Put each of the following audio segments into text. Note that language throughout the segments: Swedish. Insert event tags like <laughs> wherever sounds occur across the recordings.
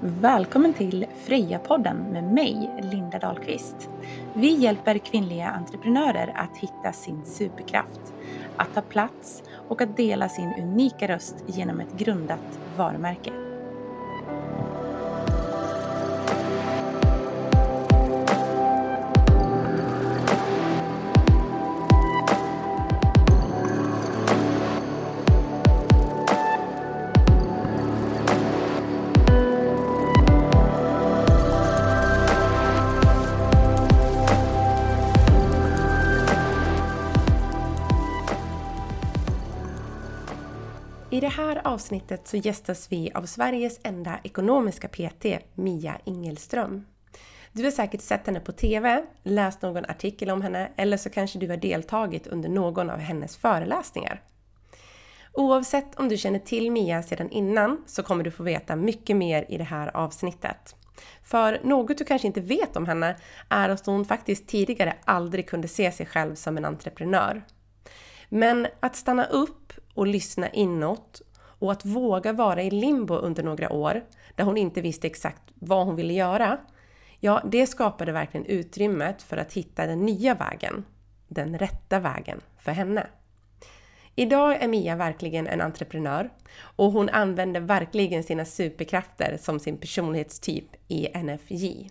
Välkommen till Freja-podden med mig, Linda Dahlqvist. Vi hjälper kvinnliga entreprenörer att hitta sin superkraft, att ta plats och att dela sin unika röst genom ett grundat varumärke. Avsnittet så gästas vi av Sveriges enda ekonomiska PT, Mia Ingelström. Du har säkert sett henne på TV, läst någon artikel om henne eller så kanske du har deltagit under någon av hennes föreläsningar. Oavsett om du känner till Mia sedan innan så kommer du få veta mycket mer i det här avsnittet. För något du kanske inte vet om henne är att hon faktiskt tidigare aldrig kunde se sig själv som en entreprenör. Men att stanna upp och lyssna inåt och att våga vara i limbo under några år där hon inte visste exakt vad hon ville göra, ja, det skapade verkligen utrymmet för att hitta den nya vägen, den rätta vägen för henne. Idag är Mia verkligen en entreprenör och hon använder verkligen sina superkrafter som sin personlighetstyp i NFJ.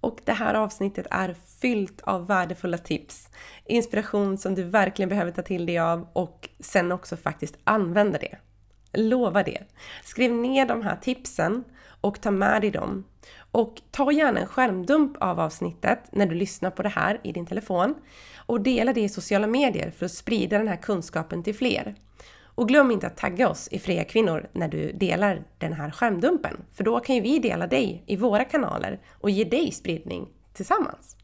Och det här avsnittet är fyllt av värdefulla tips, inspiration som du verkligen behöver ta till dig av och sen också faktiskt använda det. Lova det! Skriv ner de här tipsen och ta med dig dem. Och ta gärna en skärmdump av avsnittet när du lyssnar på det här i din telefon och dela det i sociala medier för att sprida den här kunskapen till fler. Och glöm inte att tagga oss i Freja Kvinnor när du delar den här skärmdumpen, för då kan ju vi dela dig i våra kanaler och ge dig spridning tillsammans.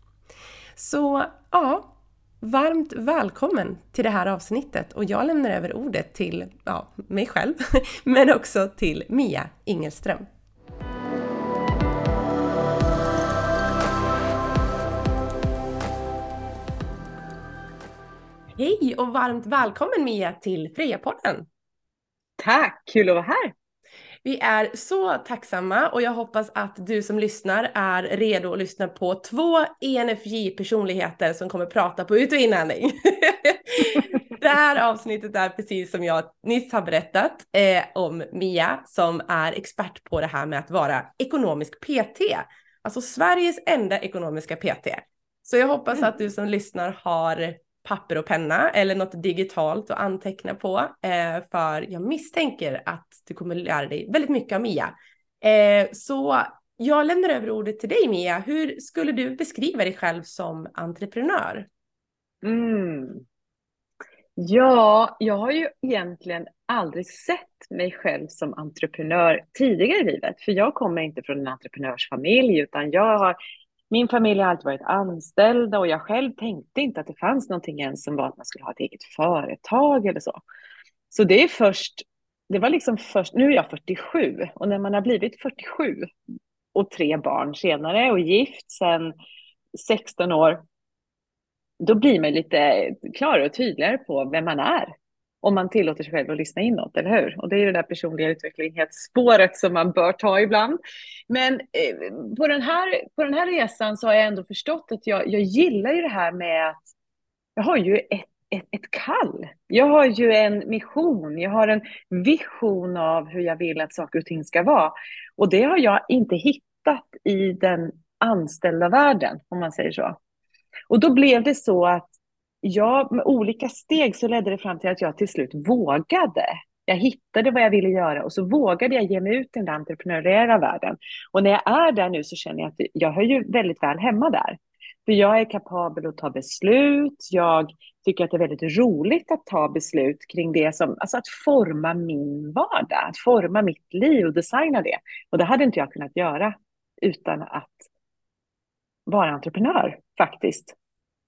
Så ja, varmt välkommen till det här avsnittet och jag lämnar över ordet till ja, mig själv, <laughs> men också till Mia Ingelström. Hej och varmt välkommen Mia till Freja-podden! Tack, kul att vara här! Vi är så tacksamma och jag hoppas att du som lyssnar är redo att lyssna på två ENFJ-personligheter som kommer prata på ut och inandning. <laughs> det här avsnittet är precis som jag nyss har berättat eh, om Mia som är expert på det här med att vara ekonomisk PT. Alltså Sveriges enda ekonomiska PT. Så jag hoppas mm. att du som lyssnar har papper och penna eller något digitalt att anteckna på. Eh, för jag misstänker att du kommer lära dig väldigt mycket av Mia. Eh, så jag lämnar över ordet till dig Mia. Hur skulle du beskriva dig själv som entreprenör? Mm. Ja, jag har ju egentligen aldrig sett mig själv som entreprenör tidigare i livet, för jag kommer inte från en entreprenörsfamilj, utan jag har min familj har alltid varit anställda och jag själv tänkte inte att det fanns någonting ens som var att man skulle ha ett eget företag eller så. Så det är först, det var liksom först, nu är jag 47 och när man har blivit 47 och tre barn senare och gift sedan 16 år, då blir man lite klarare och tydligare på vem man är om man tillåter sig själv att lyssna inåt, eller hur? Och det är det där personliga utvecklingsspåret som man bör ta ibland. Men eh, på, den här, på den här resan så har jag ändå förstått att jag, jag gillar ju det här med att jag har ju ett, ett, ett kall. Jag har ju en mission, jag har en vision av hur jag vill att saker och ting ska vara. Och det har jag inte hittat i den anställda världen, om man säger så. Och då blev det så att ja, med olika steg så ledde det fram till att jag till slut vågade. Jag hittade vad jag ville göra och så vågade jag ge mig ut i den entreprenöriella världen. Och när jag är där nu så känner jag att jag hör ju väldigt väl hemma där. För jag är kapabel att ta beslut, jag tycker att det är väldigt roligt att ta beslut kring det som, alltså att forma min vardag, att forma mitt liv och designa det. Och det hade inte jag kunnat göra utan att vara entreprenör faktiskt.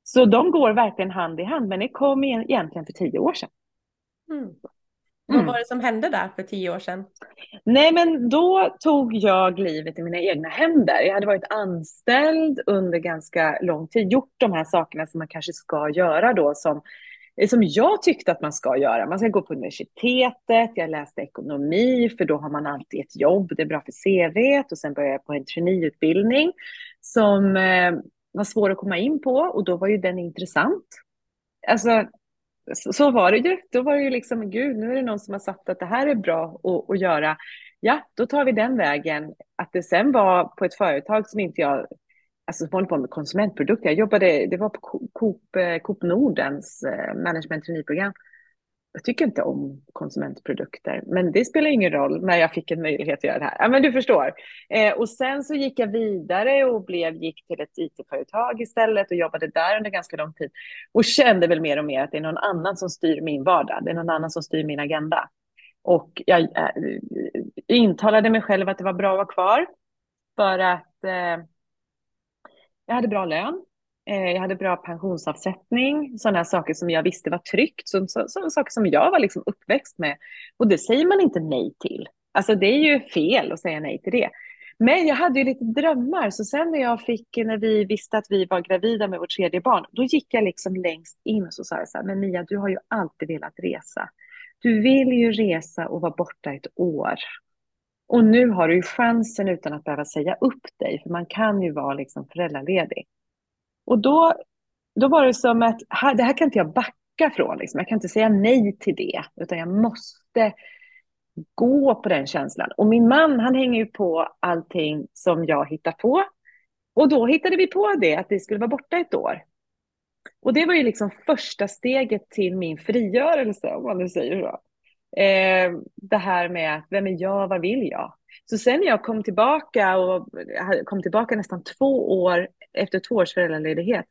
Så de går verkligen hand i hand, men det kom egentligen för tio år sedan. Mm. Mm. Vad var det som hände där för tio år sedan? Nej, men då tog jag livet i mina egna händer. Jag hade varit anställd under ganska lång tid, gjort de här sakerna som man kanske ska göra då som som jag tyckte att man ska göra. Man ska gå på universitetet, jag läste ekonomi, för då har man alltid ett jobb, det är bra för CV, och sen började jag på en traineeutbildning som eh, var svår att komma in på, och då var ju den intressant. Alltså, så, så, var det ju. Då var det ju liksom, gud, nu är det någon som har sagt att det här är bra att, att göra. Ja, då tar vi den vägen. Att det sen var på ett företag som inte jag alltså som håller på med konsumentprodukter. Jag jobbade, det var på Coop, eh, Coop Nordens eh, management traineeprogram. Jag tycker inte om konsumentprodukter, men det spelar ingen roll när jag fick en möjlighet att göra det här. Ja, men du förstår. Eh, och sen så gick jag vidare och blev, gick till ett IT-företag istället och jobbade där under ganska lång tid. Och kände väl mer och mer att det är någon annan som styr min vardag. Det är någon annan som styr min agenda. Och jag eh, intalade mig själv att det var bra att vara kvar. För att eh, jag hade bra lön, Eh, jag hade bra pensionsavsättning, sådana saker som jag visste var tryggt, sådana saker som jag var liksom uppväxt med. Och det säger man inte nej till. Alltså det är ju fel att säga nej till det. Men jag hade ju lite drömmar, så sen när jag fick, när vi visste att vi var gravida med vårt tredje barn, då gick jag liksom längst in och så sa jag så här, men Mia, du har ju alltid velat resa. Du vill ju resa och vara borta ett år. Och nu har du ju chansen utan att behöva säga upp dig, för man kan ju vara liksom föräldraledig. Och då, då var det som att här, det här kan inte jag backa från, liksom. jag kan inte säga nej till det, utan jag måste gå på den känslan. Och min man, han hänger ju på allting som jag hittar på. Och då hittade vi på det, att vi skulle vara borta ett år. Och det var ju liksom första steget till min frigörelse, om man nu säger så. Eh, det här med att vem är jag, vad vill jag? Så sen när jag kom tillbaka och kom tillbaka nästan två år efter två års föräldraledighet,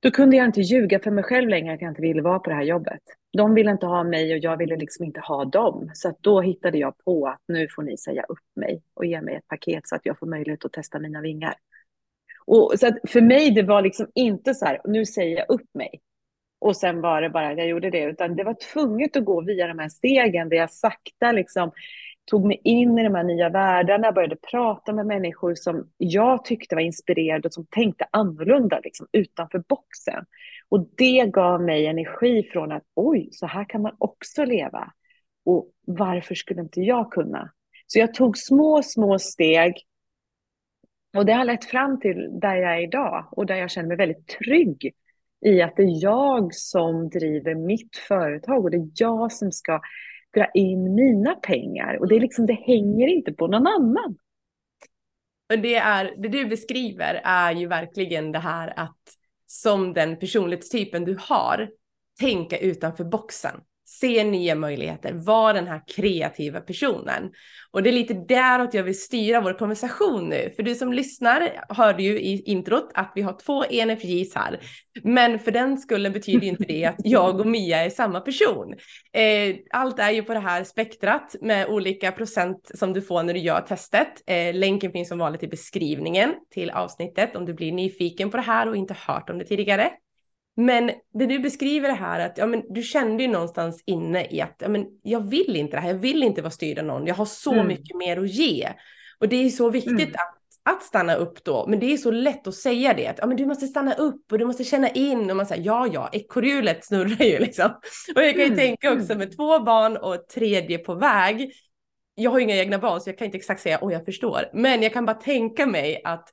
då kunde jag inte ljuga för mig själv längre att jag inte ville vara på det här jobbet. De ville inte ha mig och jag ville liksom inte ha dem. Så då hittade jag på att nu får ni säga upp mig och ge mig ett paket så att jag får möjlighet att testa mina vingar. Och så för mig det var liksom inte så här, nu säger jag upp mig. Och sen var det bara att jag gjorde det, utan det var tvunget att gå via de här stegen där jag sakta liksom tog mig in i de här nya världarna, började prata med människor som jag tyckte var inspirerade och som tänkte annorlunda, liksom, utanför boxen. Och det gav mig energi från att oj, så här kan man också leva. Och varför skulle inte jag kunna? Så jag tog små, små steg. Och det har lett fram till där jag är idag och där jag känner mig väldigt trygg i att det är jag som driver mitt företag och det är jag som ska dra in mina pengar. Och det, är liksom, det hänger inte på någon annan. Och det, är, det du beskriver är ju verkligen det här att som den personlighetstypen du har, tänka utanför boxen se nya möjligheter, var den här kreativa personen. Och det är lite däråt jag vill styra vår konversation nu. För du som lyssnar hörde ju i introt att vi har två energis här. Men för den skullen betyder inte det att jag och Mia är samma person. Eh, allt är ju på det här spektrat med olika procent som du får när du gör testet. Eh, länken finns som vanligt i beskrivningen till avsnittet om du blir nyfiken på det här och inte hört om det tidigare. Men det du beskriver det här att ja, men du kände ju någonstans inne i att ja, men jag vill inte det här, jag vill inte vara styrd av någon, jag har så mm. mycket mer att ge. Och det är så viktigt mm. att, att stanna upp då, men det är så lätt att säga det, att ja, men du måste stanna upp och du måste känna in och man säger ja, ja, ekorrhjulet snurrar ju <laughs> liksom. Och jag kan ju mm. tänka också mm. med två barn och ett tredje på väg, jag har ju inga egna barn så jag kan inte exakt säga, åh jag förstår, men jag kan bara tänka mig att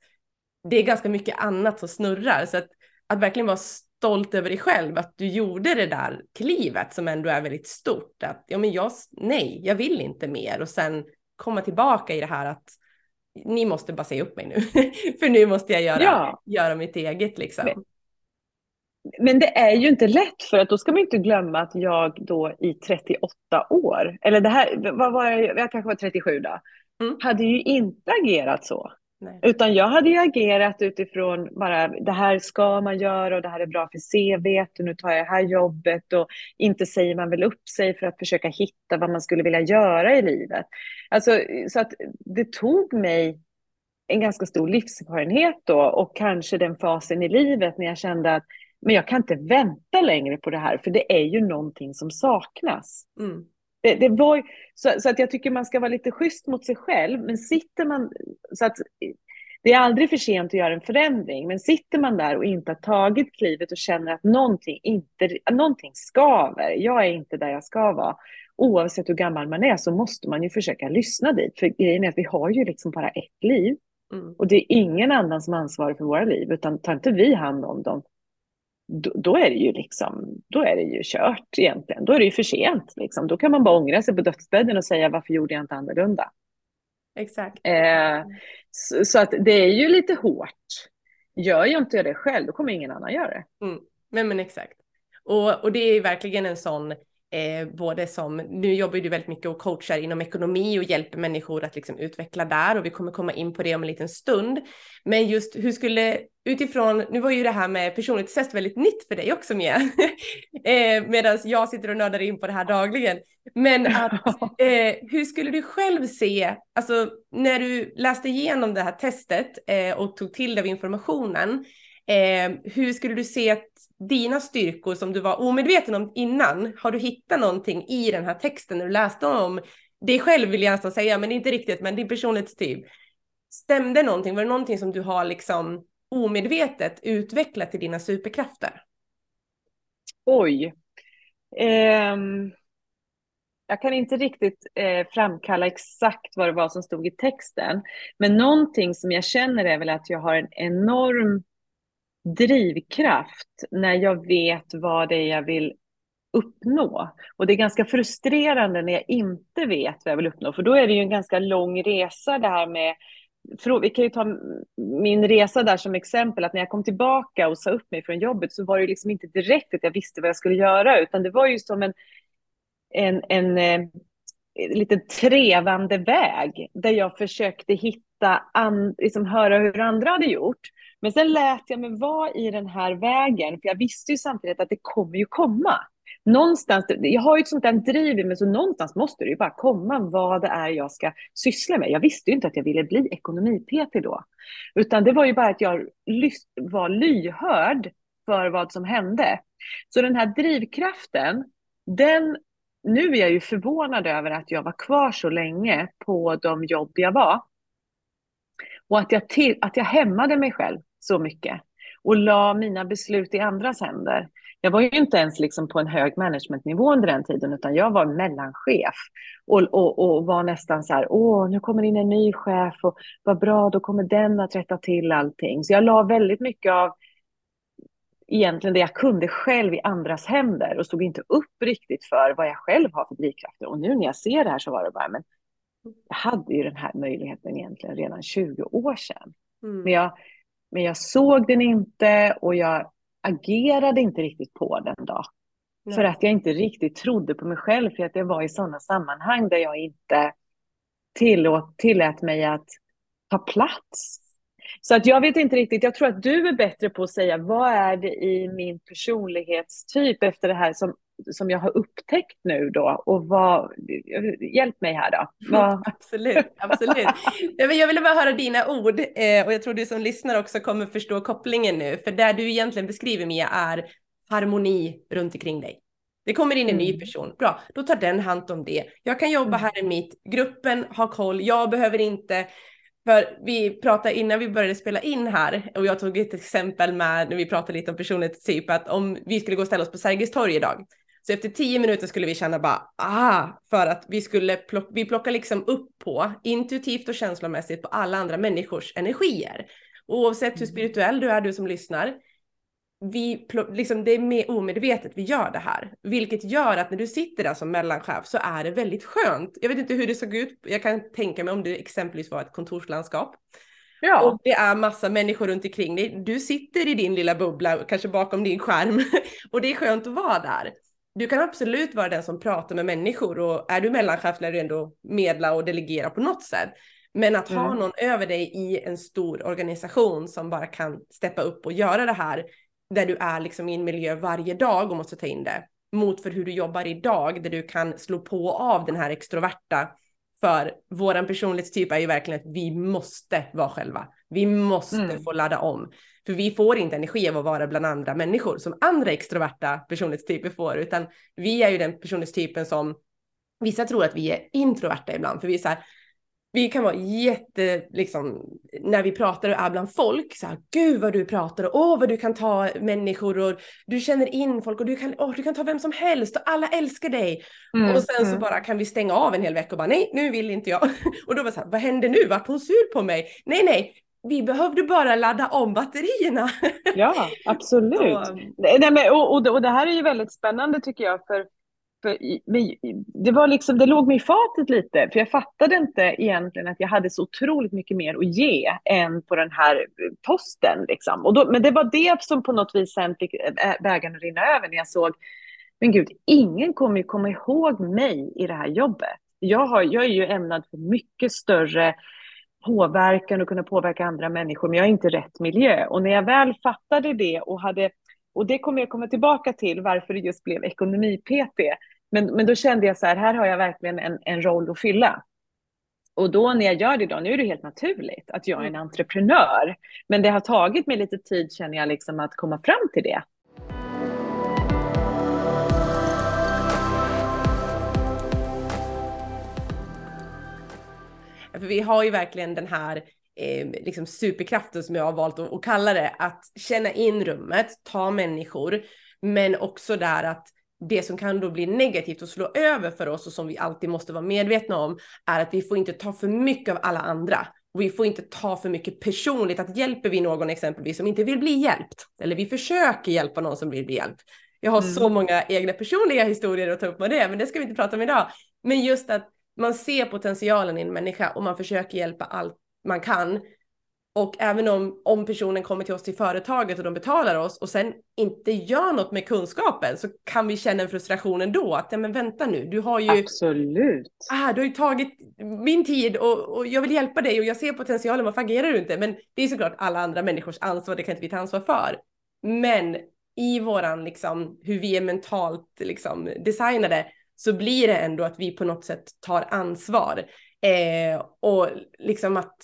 det är ganska mycket annat som snurrar, så att, att verkligen vara stolt över dig själv att du gjorde det där klivet som ändå är väldigt stort. Att ja, men jag, nej, jag vill inte mer och sen komma tillbaka i det här att ni måste bara säga upp mig nu, <laughs> för nu måste jag göra, ja. göra mitt eget liksom. Men, men, det är ju inte lätt för att då ska man inte glömma att jag då i 38 år, eller det här, vad var jag, jag kanske var 37 då, mm. hade ju inte agerat så. Nej. Utan jag hade ju agerat utifrån bara det här ska man göra och det här är bra för CV och nu tar jag det här jobbet och inte säger man väl upp sig för att försöka hitta vad man skulle vilja göra i livet. Alltså, så att det tog mig en ganska stor livserfarenhet då och kanske den fasen i livet när jag kände att men jag kan inte vänta längre på det här för det är ju någonting som saknas. Mm. Det, det var, så, så, att jag tycker man ska vara lite schysst mot sig själv, men sitter man... Så att, det är aldrig för sent att göra en förändring, men sitter man där och inte har tagit klivet och känner att någonting, inte, någonting skaver, jag är inte där jag ska vara, oavsett hur gammal man är så måste man ju försöka lyssna dit. För grejen är att vi har ju liksom bara ett liv. Mm. Och det är ingen annan som ansvarar för våra liv, utan tar inte vi hand om dem, då, då, är det ju liksom, då är det ju kört egentligen. Då är det ju för sent. Liksom. Då kan man bara ångra sig på dödsbädden och säga varför gjorde jag inte annorlunda? Exakt. Eh, så, så, att det är ju lite hårt. Gör jag inte det själv, då kommer ingen annan göra det. Mm. Men, men exakt. Och, och det är verkligen en sån Eh, både som, nu jobbar du väldigt mycket och coachar inom ekonomi och hjälper människor att liksom utveckla där och vi kommer komma in på det om en liten stund. Men just hur skulle, utifrån, nu var ju det här med personlighetstest väldigt nytt för dig också Mia, <laughs> eh, medan jag sitter och nördar in på det här dagligen. Men att, <laughs> eh, hur skulle du själv se, alltså när du läste igenom det här testet eh, och tog till dig av informationen, Eh, hur skulle du se att dina styrkor som du var omedveten om innan, har du hittat någonting i den här texten när du läste om dig själv vill jag nästan säga, men inte riktigt, men din personlighetstyp. Stämde någonting? Var det någonting som du har liksom omedvetet utvecklat till dina superkrafter? Oj. Um, jag kan inte riktigt eh, framkalla exakt vad det var som stod i texten, men någonting som jag känner är väl att jag har en enorm drivkraft när jag vet vad det är jag vill uppnå. Och det är ganska frustrerande när jag inte vet vad jag vill uppnå, för då är det ju en ganska lång resa det här med vi kan ju ta min resa där som exempel, att när jag kom tillbaka och sa upp mig från jobbet så var det liksom inte direkt att jag visste vad jag skulle göra, utan det var ju som en, en, en, eh, lite trevande väg där jag försökte hitta, an, liksom höra hur andra hade gjort. Men sen lät jag mig vara i den här vägen, för jag visste ju samtidigt att det kommer ju komma. Någonstans, jag har ju ett sånt där driv i mig, så någonstans måste det ju bara komma vad det är jag ska syssla med. Jag visste ju inte att jag ville bli ekonomi-PT då, utan det var ju bara att jag var lyhörd för vad som hände. Så den här drivkraften, den, nu är jag ju förvånad över att jag var kvar så länge på de jobb jag var. Och att jag, till, att jag hämmade mig själv så mycket och la mina beslut i andras händer. Jag var ju inte ens liksom på en hög managementnivå under den tiden, utan jag var mellanchef och, och, och var nästan så här, åh, nu kommer in en ny chef och vad bra, då kommer den att rätta till allting. Så jag la väldigt mycket av egentligen det jag kunde själv i andras händer och stod inte upp riktigt för vad jag själv har för drivkrafter. Och nu när jag ser det här så var det bara, men jag hade ju den här möjligheten egentligen redan 20 år sedan. Mm. Men jag men jag såg den inte och jag agerade inte riktigt på den då. Nej. För att jag inte riktigt trodde på mig själv, för att jag var i sådana sammanhang där jag inte tillåt, tillät mig att ta plats. Så att jag vet inte riktigt, jag tror att du är bättre på att säga vad är det i min personlighetstyp efter det här som som jag har upptäckt nu då och vad, hjälp mig här då. Vad... <laughs> absolut, absolut. Jag ville bara höra dina ord eh, och jag tror du som lyssnar också kommer förstå kopplingen nu, för där du egentligen beskriver Mia är harmoni runt omkring dig. Det kommer in en ny mm. person, bra, då tar den hand om det. Jag kan jobba mm. här i mitt, gruppen har koll, jag behöver inte för vi pratade innan vi började spela in här och jag tog ett exempel med när vi pratade lite om personlighetstyp att om vi skulle gå och ställa oss på Sergels torg idag så efter tio minuter skulle vi känna bara, ah, för att vi skulle plocka, vi plockar liksom upp på intuitivt och känslomässigt på alla andra människors energier. Oavsett hur mm. spirituell du är, du som lyssnar, vi, liksom, det är mer omedvetet vi gör det här, vilket gör att när du sitter där som mellanchef så är det väldigt skönt. Jag vet inte hur det såg ut. Jag kan tänka mig om det exempelvis var ett kontorslandskap. Ja. Och det är massa människor runt omkring dig. Du sitter i din lilla bubbla, kanske bakom din skärm <laughs> och det är skönt att vara där du kan absolut vara den som pratar med människor och är du mellanchef lär du ändå medla och delegera på något sätt. Men att mm. ha någon över dig i en stor organisation som bara kan steppa upp och göra det här där du är liksom i en miljö varje dag och måste ta in det mot för hur du jobbar idag där du kan slå på av den här extroverta för våran personlighetstyp är ju verkligen att vi måste vara själva. Vi måste mm. få ladda om. För vi får inte energi av att vara bland andra människor som andra extroverta personlighetstyper får, utan vi är ju den personlighetstypen som vissa tror att vi är introverta ibland, för vi är så här, vi kan vara jätte, liksom, när vi pratar och är bland folk, så här, gud vad du pratar och åh vad du kan ta människor och du känner in folk och du kan, åh, du kan ta vem som helst och alla älskar dig. Mm, och sen mm. så bara kan vi stänga av en hel vecka och bara nej, nu vill inte jag. <laughs> Och då var så här, vad händer nu? Vart hon sur på mig? Nej, nej, vi behövde bara ladda om batterierna. <laughs> Ja, absolut. så. Nej, men, och, och, och det här är ju väldigt spännande tycker jag, för för det, var liksom, det låg mig i fatet lite, för jag fattade inte egentligen att jag hade så otroligt mycket mer att ge än på den här eh, posten. Liksom. Och då, men det var det som på något vis sen fick eh, eh, bägaren rinna över när jag såg, men gud, ingen kommer ju komma ihåg mig i det här jobbet. Jag, har, jag är ju ämnad för mycket större påverkan och kunna påverka andra människor, men jag är inte rätt miljö. Och när jag väl fattade det och hade och det kommer jag komma tillbaka till, varför det just blev ekonomi-PT. Men, men då kände jag så här, här har jag verkligen en, en roll att fylla. Och då när jag gör det idag, nu är det helt naturligt att jag är en mm. entreprenör. Men det har tagit mig lite tid känner jag liksom att komma fram till det. För vi har ju verkligen den här eh, liksom superkraften som jag har valt att, att kalla det, att känna in rummet, ta människor, men också där att det som kan då bli negativt och slå över för oss och som vi alltid måste vara medvetna om är att vi får inte ta för mycket av alla andra. Och vi får inte ta för mycket personligt, att hjälper vi någon exempelvis som inte vill bli hjälpt, eller vi försöker hjälpa någon som vill bli hjälpt. Jag har mm. så många egna personliga historier att ta upp med det, men det ska vi inte prata om idag. Men just att man ser potentialen i en människa och man försöker hjälpa allt man kan. Och även om, om personen kommer till oss till företaget och de betalar oss och sen inte gör något med kunskapen så kan vi känna en frustration ändå. Att ja, men vänta nu, du har ju... Absolut. Ah, du har ju tagit min tid och, och jag vill hjälpa dig och jag ser potentialen, varför agerar du inte? Men det är såklart alla andra människors ansvar, det kan inte vi ta ansvar för. Men i våran, liksom, hur vi är mentalt liksom, designade så blir det ändå att vi på något sätt tar ansvar. Eh, och liksom att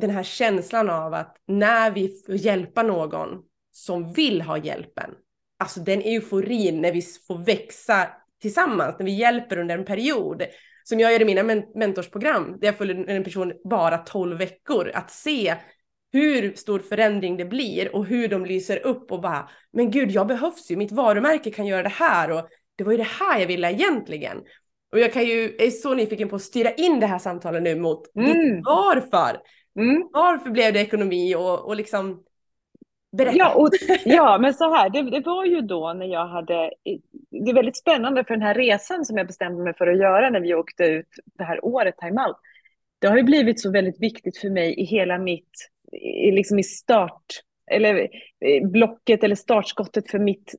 den här känslan av att när vi får hjälpa någon som vill ha hjälpen, alltså den euforin när vi får växa tillsammans, när vi hjälper under en period, som jag gör i mina men mentorsprogram, där jag följer en person bara 12 veckor, att se hur stor förändring det blir och hur de lyser upp och bara, men gud, jag behövs ju, mitt varumärke kan göra det här och det var ju det här jag ville egentligen. Och jag kan ju, är så nyfiken på att styra in det här samtalet nu mot mm. varför. Mm. Varför blev det ekonomi och, och liksom berätta. Ja, och, <laughs> ja men så här, det, det, var ju då när jag hade, det är väldigt spännande för den här resan som jag bestämde mig för att göra när vi åkte ut det här året, timeout. Det har ju blivit så väldigt viktigt för mig i hela mitt, liksom i start, eller blocket eller startskottet för mitt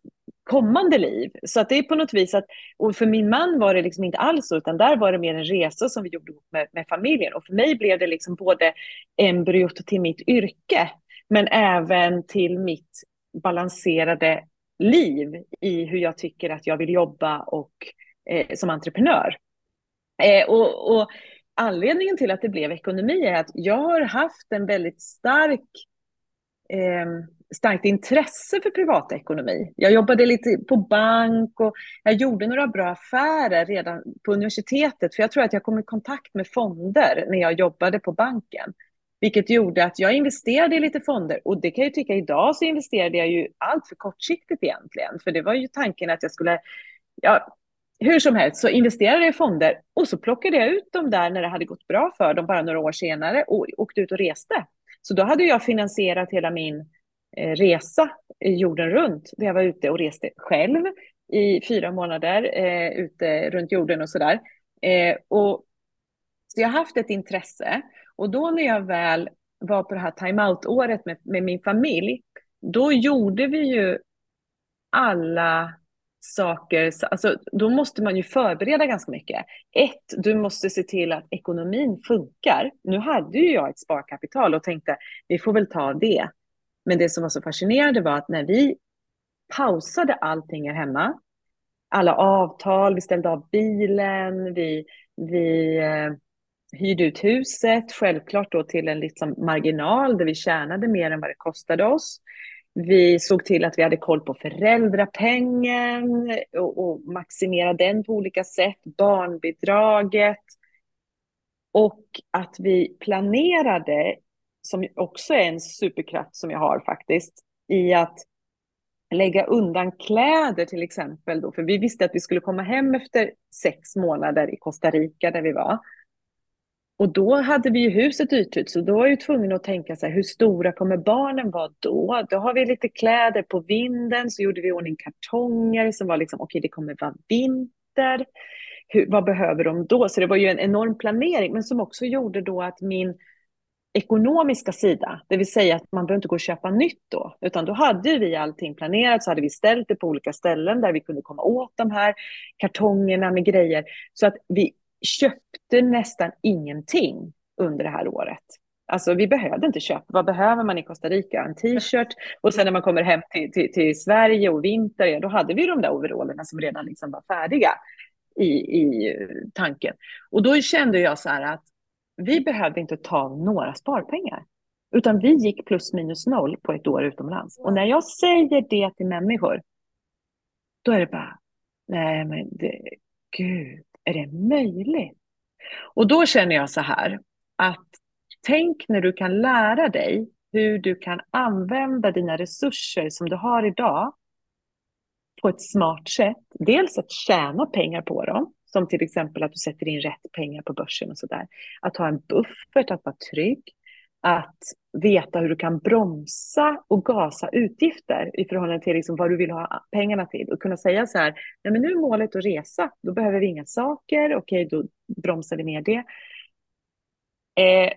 kommande liv. Så att det är på något vis att, och för min man var det liksom inte alls så, utan där var det mer en resa som vi gjorde med, med familjen. Och för mig blev det liksom både embryot till mitt yrke, men även till mitt balanserade liv i hur jag tycker att jag vill jobba och eh, som entreprenör. Eh, och, och anledningen till att det blev ekonomi är att jag har haft en väldigt stark Ehm, starkt intresse för privatekonomi. Jag jobbade lite på bank och jag gjorde några bra affärer redan på universitetet, för jag tror att jag kom i kontakt med fonder när jag jobbade på banken. Vilket gjorde att jag investerade i lite fonder och det kan jag tycka idag så investerade jag ju allt för kortsiktigt egentligen. För det var ju tanken att jag skulle, ja, hur som helst så investerade jag i fonder och så plockade jag ut dem där när det hade gått bra för dem bara några år senare och åkte ut och reste. Så då hade jag finansierat hela min eh, resa jorden runt, där jag var ute och reste själv i fyra månader eh, ute runt jorden och sådär. Eh, och, så jag har haft ett intresse. Och då när jag väl var på det här timeout-året med, med min familj, då gjorde vi ju alla saker, alltså, då måste man ju förbereda ganska mycket. Ett, du måste se till att ekonomin funkar. Nu hade ju jag ett sparkapital och tänkte, vi får väl ta det. Men det som var så fascinerande var att när vi pausade allting här hemma, alla avtal, vi ställde av bilen, vi, vi eh, hyrde ut huset, självklart då till en liksom marginal där vi tjänade mer än vad det kostade oss. Vi såg till att vi hade koll på föräldrapengen och, och maximerade den på olika sätt, barnbidraget. Och att vi planerade, som också är en superkraft som jag har faktiskt, i att lägga undan kläder till exempel. Då, för vi visste att vi skulle komma hem efter sex månader i Costa Rica där vi var. Och då hade vi ju huset ytut, så då var jag tvungen att tänka så här, hur stora kommer barnen vara då? Då har vi lite kläder på vinden, så gjorde vi ordning kartonger som var liksom, okej, okay, det kommer vara vinter. Hur, vad behöver de då? Så det var ju en enorm planering, men som också gjorde då att min ekonomiska sida, det vill säga att man behöver inte gå och köpa nytt då, utan då hade vi allting planerat, så hade vi ställt det på olika ställen där vi kunde komma åt de här kartongerna med grejer, så att vi köpte nästan ingenting under det här året. Alltså vi behövde inte köpa. Vad behöver man i Costa Rica? En t-shirt. Och sen när man kommer hem till, till, till Sverige och vinter, ja, då hade vi de där overallerna som redan liksom var färdiga i, i tanken. Och då kände jag så här att vi behövde inte ta några sparpengar. Utan vi gick plus minus noll på ett år utomlands. Och när jag säger det till människor, då är det bara, nej men det, gud, är det möjligt? Och då känner jag så här, att tänk när du kan lära dig hur du kan använda dina resurser som du har idag på ett smart sätt. Dels att tjäna pengar på dem, som till exempel att du sätter in rätt pengar på börsen och sådär. Att ha en buffert, att vara trygg. Att veta hur du kan bromsa och gasa utgifter i förhållande till liksom vad du vill ha pengarna till. Och kunna säga så här, nej men nu är målet att resa, då behöver vi inga saker, okej då bromsar vi ner det. Eh,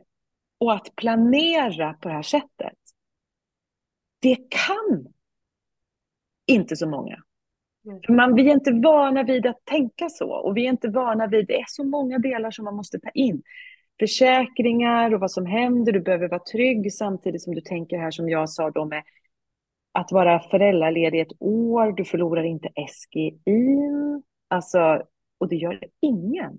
och att planera på det här sättet, det kan inte så många. Mm. Man, vi är inte vana vid att tänka så och vi är inte vana vid, det är så många delar som man måste ta in. Försäkringar och vad som händer, du behöver vara trygg samtidigt som du tänker här som jag sa då med att vara föräldraledig ett år, du förlorar inte SGI, alltså, och det gör ingen.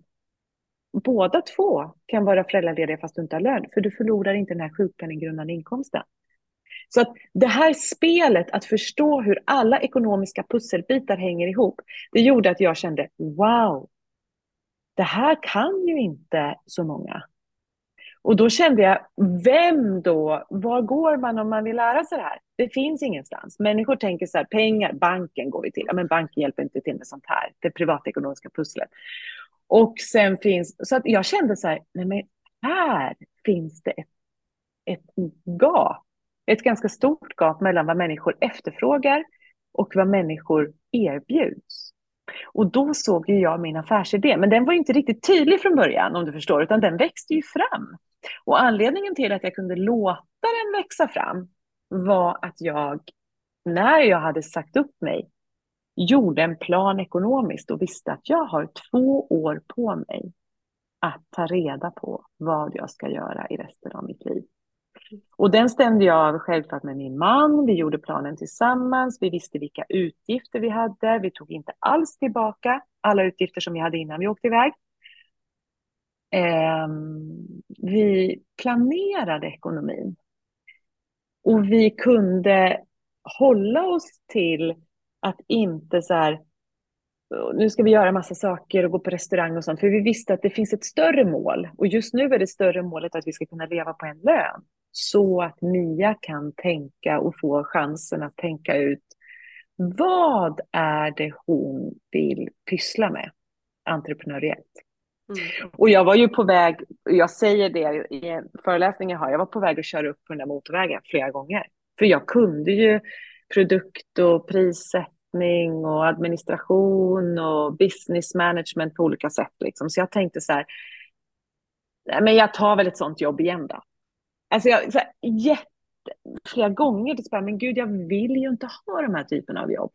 Båda två kan vara föräldralediga fast du inte har lön, för du förlorar inte den här sjukpenninggrundande inkomsten. Så att det här spelet, att förstå hur alla ekonomiska pusselbitar hänger ihop, det gjorde att jag kände wow, det här kan ju inte så många. Och då kände jag, vem då? Var går man om man vill lära sig det här? Det finns ingenstans. Människor tänker så här, pengar, banken går vi till. Ja, men banken hjälper inte till med sånt här, det privatekonomiska pusslet. Och sen finns, så att jag kände så här, nej men här finns det ett, ett gap ett ganska stort gap mellan vad människor efterfrågar och vad människor erbjuds. Och då såg ju jag min affärsidé, men den var inte riktigt tydlig från början om du förstår, utan den växte ju fram. Och anledningen till att jag kunde låta den växa fram var att jag, när jag hade sagt upp mig, gjorde en plan ekonomiskt och visste att jag har två år på mig att ta reda på vad jag ska göra i resten av mitt liv. Och den stämde jag av självklart med min man. Vi gjorde planen tillsammans. Vi visste vilka utgifter vi hade. Vi tog inte alls tillbaka alla utgifter som vi hade innan vi åkte iväg. Eh, vi planerade ekonomin. Och vi kunde hålla oss till att inte så här, nu ska vi göra massa saker och gå på restaurang och sånt, för vi visste att det finns ett större mål. Och just nu är det större målet att vi ska kunna leva på en lön så att Mia kan tänka och få chansen att tänka ut vad är det hon vill pyssla med entreprenöriellt. Mm. Och jag var ju på väg, jag säger det i en föreläsning jag har, jag var på väg att köra upp på den där motorvägen flera gånger. För jag kunde ju produkt och prissättning och administration och business management på olika sätt. Liksom. Så jag tänkte så här, men jag tar väl ett sånt jobb igen då. Alltså jag, så här, jätte, flera gånger till men gud, jag vill ju inte ha de här typerna av jobb.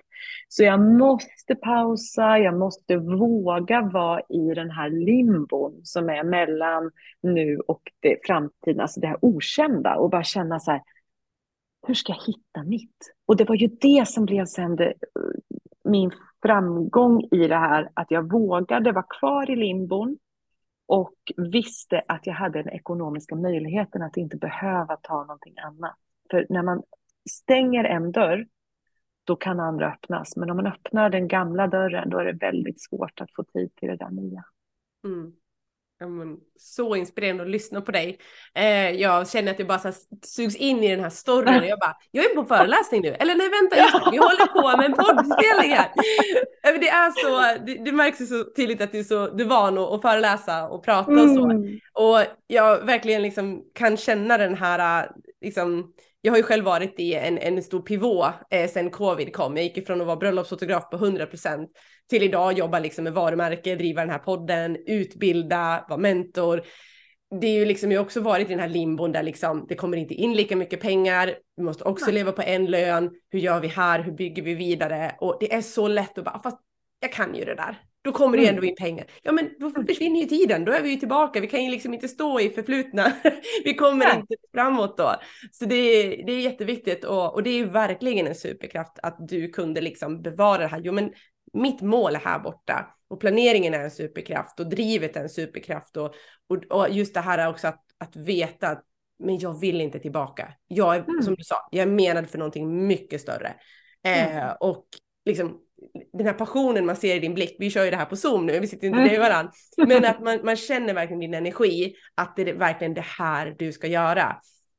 Så jag måste pausa, jag måste våga vara i den här limbon som är mellan nu och det framtiden, alltså det här okända och bara känna så här, hur ska jag hitta mitt? Och det var ju det som blev sen det, min framgång i det här, att jag vågade vara kvar i limbon, och visste att jag hade den ekonomiska möjligheten att inte behöva ta någonting annat. För när man stänger en dörr, då kan andra öppnas. Men om man öppnar den gamla dörren, då är det väldigt svårt att få tid till det där nya. Mm så inspirerande att lyssna på dig. Eh, jag känner att jag bara så sugs in i den här storyn och jag bara, jag är på föreläsning nu. Eller nej vänta, just vi håller på med en poddspelning här. Det är så, det, det märks ju så tydligt att du är så, du är van att, att föreläsa och prata och så. Mm. Och jag verkligen liksom kan känna den här, liksom, jag har ju själv varit i en, en stor pivot eh, sen covid kom. Jag gick ifrån att vara bröllopsfotograf på 100% till idag jobba liksom med varumärke, driva den här podden, utbilda, vara mentor. Det är ju liksom, jag har också varit i den här limbon där liksom det kommer inte in lika mycket pengar. Vi måste också leva på en lön. Hur gör vi här? Hur bygger vi vidare? Och det är så lätt att bara, fast jag kan ju det där. Då kommer det mm. ändå in pengar. Ja, men då mm. försvinner ju tiden. Då är vi ju tillbaka. Vi kan ju liksom inte stå i förflutna. <laughs> vi kommer Nej. inte framåt då. Så det är, det är jätteviktigt och, och det är ju verkligen en superkraft att du kunde liksom bevara det här. Jo, men mitt mål är här borta och planeringen är en superkraft och drivet är en superkraft och, och, och just det här är också att, att veta att men jag vill inte tillbaka. Jag är, mm. som du sa, jag är menad för någonting mycket större. Eh, mm. Och liksom den här passionen man ser i din blick, vi kör ju det här på Zoom nu, vi sitter inte bredvid varandra, <laughs> men att man, man känner verkligen din energi, att det är verkligen det här du ska göra.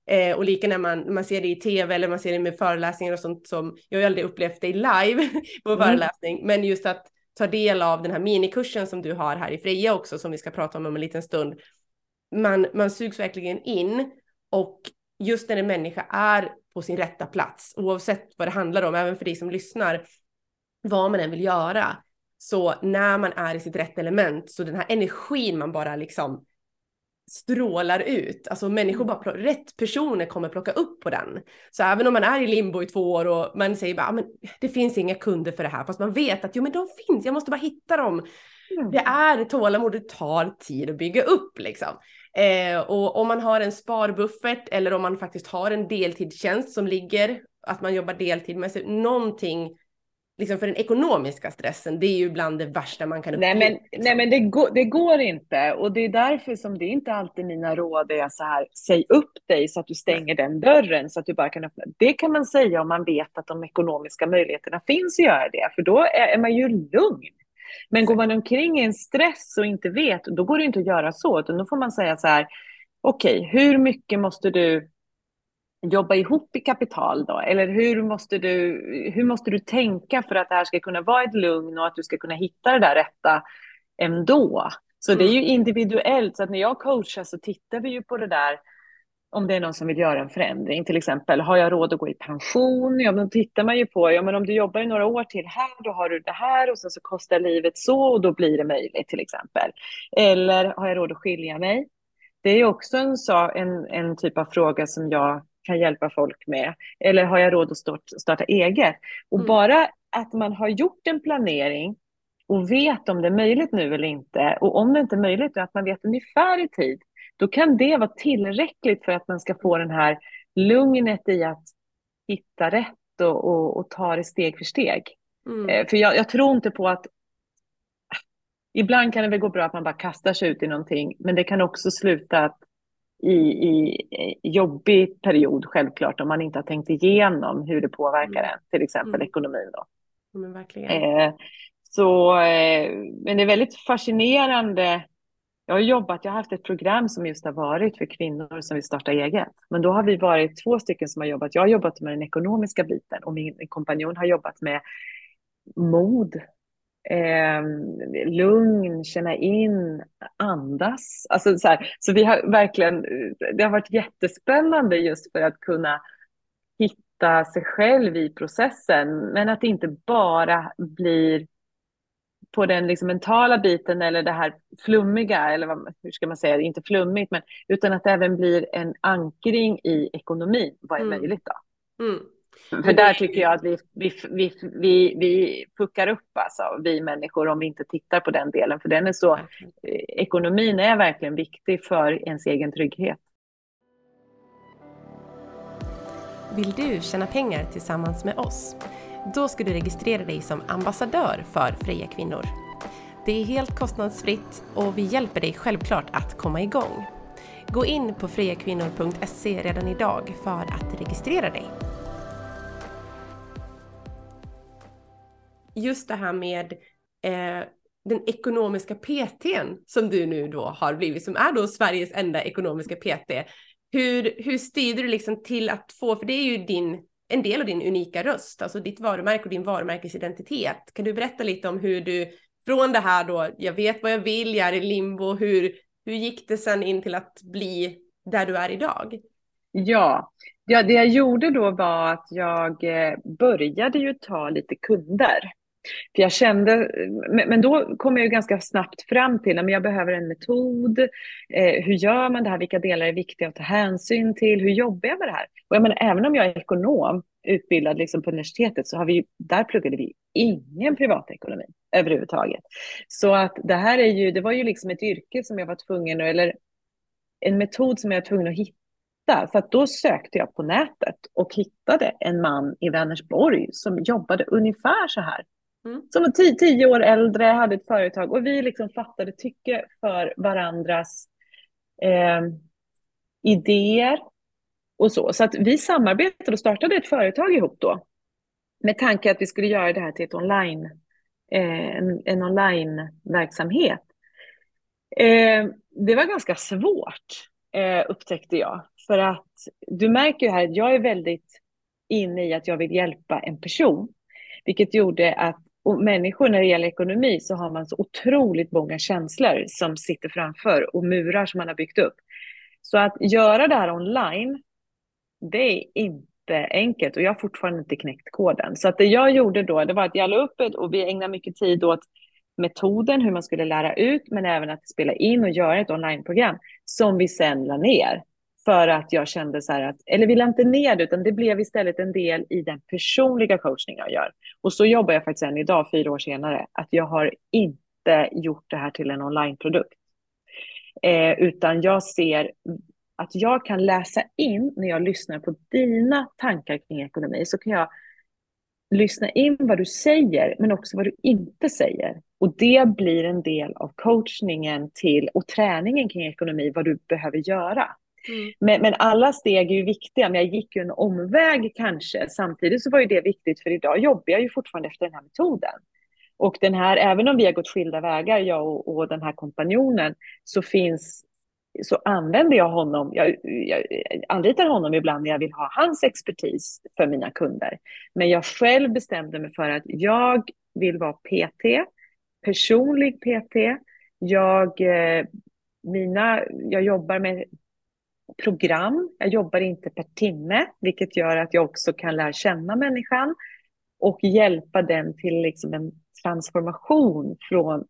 Eh, och lika när man, man ser det i tv eller man ser det med föreläsningar och sånt som, jag har aldrig upplevt det live <laughs> på mm. föreläsning, men just att ta del av den här minikursen som du har här i Freja också, som vi ska prata om om en liten stund. Man, man sugs verkligen in och just när en människa är på sin rätta plats, oavsett vad det handlar om, även för dig som lyssnar, vad man än vill göra, så när man är i sitt rätt element, så den här energin man bara liksom strålar ut. Alltså människor mm. bara, rätt personer kommer plocka upp på den. Så även om man är i limbo i två år och man säger bara, ah, men det finns inga kunder för det här, fast man vet att jo men de finns, jag måste bara hitta dem. Mm. Det är tålamod, det tar tid att bygga upp liksom. Eh, och om man har en sparbuffert eller om man faktiskt har en deltidstjänst som ligger, att man jobbar deltid med sig, någonting liksom för den ekonomiska stressen, det är ju bland det värsta man kan uppleva. Nej men, liksom. nej, men det, går, det går inte och det är därför som det är inte alltid mina råd är så här, säg upp dig så att du stänger den dörren så att du bara kan öppna. Det kan man säga om man vet att de ekonomiska möjligheterna finns att göra det, för då är, är man ju lugn. Men går man omkring i en stress och inte vet, då går det inte att göra så, utan då får man säga så här, okej, okay, hur mycket måste du jobba ihop i kapital då? Eller hur måste, du, hur måste du tänka för att det här ska kunna vara ett lugn och att du ska kunna hitta det där rätta ändå? Så det är ju mm. individuellt, så att när jag coachar så tittar vi ju på det där om det är någon som vill göra en förändring, till exempel, har jag råd att gå i pension? Ja, då tittar man ju på, ja men om du jobbar i några år till här, då har du det här och sen så kostar livet så och då blir det möjligt till exempel. Eller har jag råd att skilja mig? Det är också en, en, en typ av fråga som jag kan hjälpa folk med? Eller har jag råd att starta eget? Och mm. bara att man har gjort en planering och vet om det är möjligt nu eller inte och om det inte är möjligt, att man vet ungefär i tid, då kan det vara tillräckligt för att man ska få den här lugnet i att hitta rätt och, och, och ta det steg för steg. Mm. Eh, för jag, jag, tror inte på att Ibland kan det väl gå bra att man bara kastar sig ut i någonting, men det kan också sluta att i, i jobbig period, självklart, om man inte har tänkt igenom hur det påverkar mm. en, till exempel mm. ekonomin. Då. Men verkligen. Eh, så, eh, men det är väldigt fascinerande. Jag har jobbat, jag har haft ett program som just har varit för kvinnor som vill starta eget. Men då har vi varit två stycken som har jobbat. Jag har jobbat med den ekonomiska biten och min kompanjon har jobbat med mod eh, lugn, känna in, andas. Alltså så, här, så vi har verkligen, det har varit jättespännande just för att kunna hitta sig själv i processen, men att det inte bara blir på den liksom mentala biten eller det här flummiga, eller vad, hur ska man säga, inte flummigt, men utan att det även blir en ankring i ekonomin. Vad är mm. möjligt då? Mm. För där tycker jag att vi, vi, vi, vi, vi fuckar upp, alltså, vi människor, om vi inte tittar på den delen. För den är så, ekonomin är verkligen viktig för ens egen trygghet. Vill du tjäna pengar tillsammans med oss? Då ska du registrera dig som ambassadör för Freja Kvinnor. Det är helt kostnadsfritt och vi hjälper dig självklart att komma igång. Gå in på frejakvinnor.se redan idag för att registrera dig. Just det här med eh, den ekonomiska PTn som du nu då har blivit, som är då Sveriges enda ekonomiska PT. Hur, hur styrde du liksom till att få, för det är ju din, en del av din unika röst, alltså ditt varumärke och din varumärkesidentitet. Kan du berätta lite om hur du från det här då, jag vet vad jag vill, jag är i limbo, hur, hur gick det sen in till att bli där du är idag? Ja, ja det jag gjorde då var att jag eh, började ju ta lite kunder. För jag kände, men då kom jag ju ganska snabbt fram till att jag behöver en metod. Eh, hur gör man det här? Vilka delar är viktiga att ta hänsyn till? Hur jobbar jag med det här? Och jag menar, även om jag är ekonom, utbildad liksom på universitetet, så har vi där pluggade vi ingen privatekonomi överhuvudtaget. Så att det här är ju, det var ju liksom ett yrke som jag var tvungen, eller en metod som jag var tvungen att hitta. För att då sökte jag på nätet och hittade en man i Vänersborg som jobbade ungefär så här. Mm. Som var tio, tio år äldre, hade ett företag och vi liksom fattade tycke för varandras eh, idéer och så. Så att vi samarbetade och startade ett företag ihop då. Med tanke att vi skulle göra det här till ett online, eh, en, en online-verksamhet. Eh, det var ganska svårt, eh, upptäckte jag. För att du märker ju här att jag är väldigt inne i att jag vill hjälpa en person. Vilket gjorde att och människor när det gäller ekonomi så har man så otroligt många känslor som sitter framför och murar som man har byggt upp. Så att göra det här online, det är inte enkelt och jag har fortfarande inte knäckt koden. Så att det jag gjorde då, det var att jag la upp ett och vi ägnade mycket tid åt metoden, hur man skulle lära ut, men även att spela in och göra ett onlineprogram som vi sen la ner. För att jag kände så här att, eller ville inte ner det, utan det blev istället en del i den personliga coachning jag gör. Och så jobbar jag faktiskt än idag, fyra år senare, att jag har inte gjort det här till en onlineprodukt. Eh, utan jag ser att jag kan läsa in, när jag lyssnar på dina tankar kring ekonomi, så kan jag lyssna in vad du säger, men också vad du inte säger. Och det blir en del av coachningen till och träningen kring ekonomi, vad du behöver göra. Mm. Men, men, alla steg är ju viktiga, men jag gick ju en omväg kanske. Samtidigt så var ju det viktigt, för idag jobbar jag ju fortfarande efter den här metoden. Och den här, även om vi har gått skilda vägar, jag och, och den här kompanjonen, så finns så använder jag honom, jag, jag anlitar honom ibland när jag vill ha hans expertis för mina kunder. Men jag själv bestämde mig för att jag vill vara PT, personlig PT. Jag, eh, mina, jag jobbar med program. Jag jobbar inte per timme, vilket gör att jag också kan lära känna människan och hjälpa den till liksom en transformation från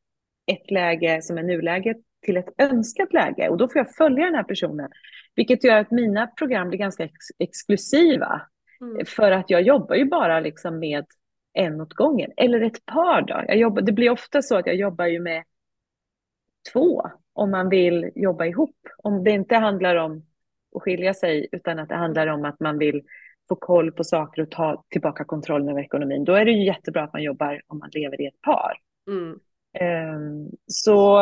ett läge som är nuläget till ett önskat läge. Och då får jag följa den här personen, vilket gör att mina program blir ganska ex exklusiva. Mm. För att jag jobbar ju bara liksom med en åt gången, eller ett par. Då. Jag jobbar, det blir ofta så att jag jobbar ju med två om man vill jobba ihop. Om det inte handlar om att skilja sig, utan att det handlar om att man vill få koll på saker och ta tillbaka kontrollen över ekonomin. Då är det ju jättebra att man jobbar om man lever i ett par. Mm. Um, så,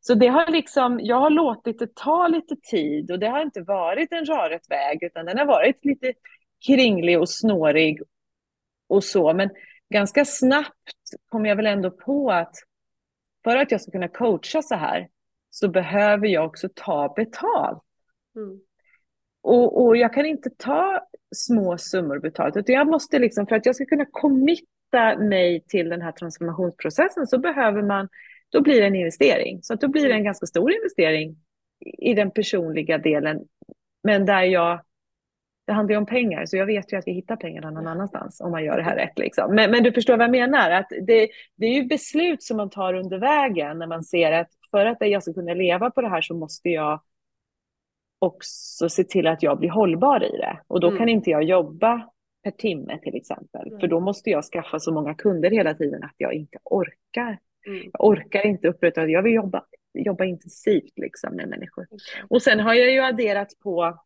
så det har liksom, jag har låtit det ta lite tid och det har inte varit en rarret väg utan den har varit lite kringlig och snårig och så. Men ganska snabbt kom jag väl ändå på att för att jag ska kunna coacha så här så behöver jag också ta betalt. Mm. Och, och jag kan inte ta små summor betalt, utan jag måste liksom, för att jag ska kunna committa mig till den här transformationsprocessen så behöver man, då blir det en investering. Så att då blir det en ganska stor investering i den personliga delen. Men där jag, det handlar ju om pengar, så jag vet ju att vi hittar pengarna någon annanstans om man gör det här rätt. Liksom. Men, men du förstår vad jag menar, att det, det är ju beslut som man tar under vägen när man ser att för att jag ska kunna leva på det här så måste jag också se till att jag blir hållbar i det. Och då mm. kan inte jag jobba per timme till exempel. Mm. För då måste jag skaffa så många kunder hela tiden att jag inte orkar. Mm. Jag orkar inte upprätthålla, jag vill jobba, jobba intensivt liksom med människor. Och sen har jag ju adderat på,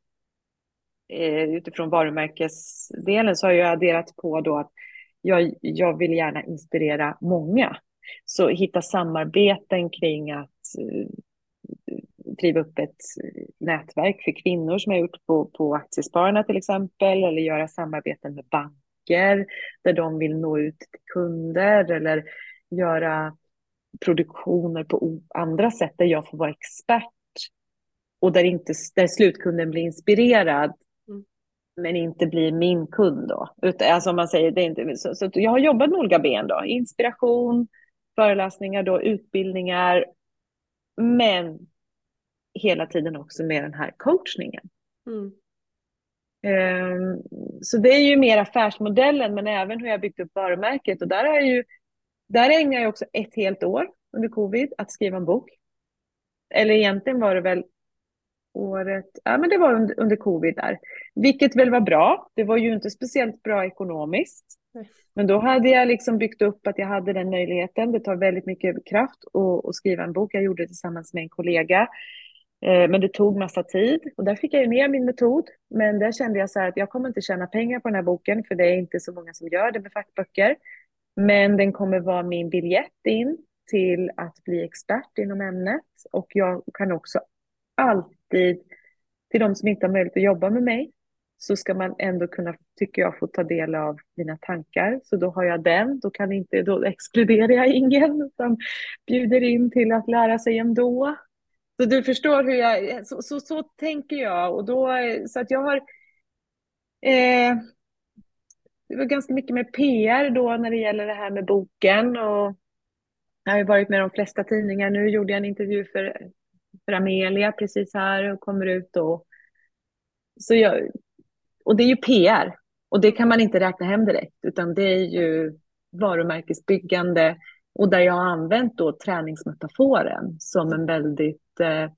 eh, utifrån varumärkesdelen, så har jag adderat på då att jag, jag vill gärna inspirera många. Så hitta samarbeten kring att eh, driva upp ett nätverk för kvinnor som jag gjort på, på Aktiespararna till exempel, eller göra samarbeten med banker där de vill nå ut till kunder eller göra produktioner på andra sätt där jag får vara expert och där, inte, där slutkunden blir inspirerad mm. men inte blir min kund då. Utan, alltså man säger, det är inte, så, så jag har jobbat med olika ben då, inspiration, föreläsningar, då, utbildningar, men hela tiden också med den här coachningen. Mm. Um, så det är ju mer affärsmodellen, men även hur jag byggt upp varumärket. Och där, är ju, där ägnar jag också ett helt år under covid att skriva en bok. Eller egentligen var det väl året, ja men det var under, under covid där. Vilket väl var bra. Det var ju inte speciellt bra ekonomiskt. Men då hade jag liksom byggt upp att jag hade den möjligheten. Det tar väldigt mycket kraft att, att skriva en bok. Jag gjorde det tillsammans med en kollega. Eh, men det tog massa tid och där fick jag ju ner min metod. Men där kände jag så här att jag kommer inte tjäna pengar på den här boken för det är inte så många som gör det med fackböcker. Men den kommer vara min biljett in till att bli expert inom ämnet och jag kan också alltid, till de som inte har möjlighet att jobba med mig, så ska man ändå kunna, tycker jag, få ta del av mina tankar. Så då har jag den, då, kan inte, då exkluderar jag ingen, utan bjuder in till att lära sig ändå. Så du förstår hur jag, så, så, så tänker jag. Och då, så att jag har, eh, det var ganska mycket med PR då när det gäller det här med boken. Och jag har ju varit med de flesta tidningar. Nu gjorde jag en intervju för, för Amelia precis här och kommer ut då. Så jag, och det är ju PR. Och det kan man inte räkna hem direkt, utan det är ju varumärkesbyggande. Och där jag har använt då träningsmetaforen som en väldigt eh,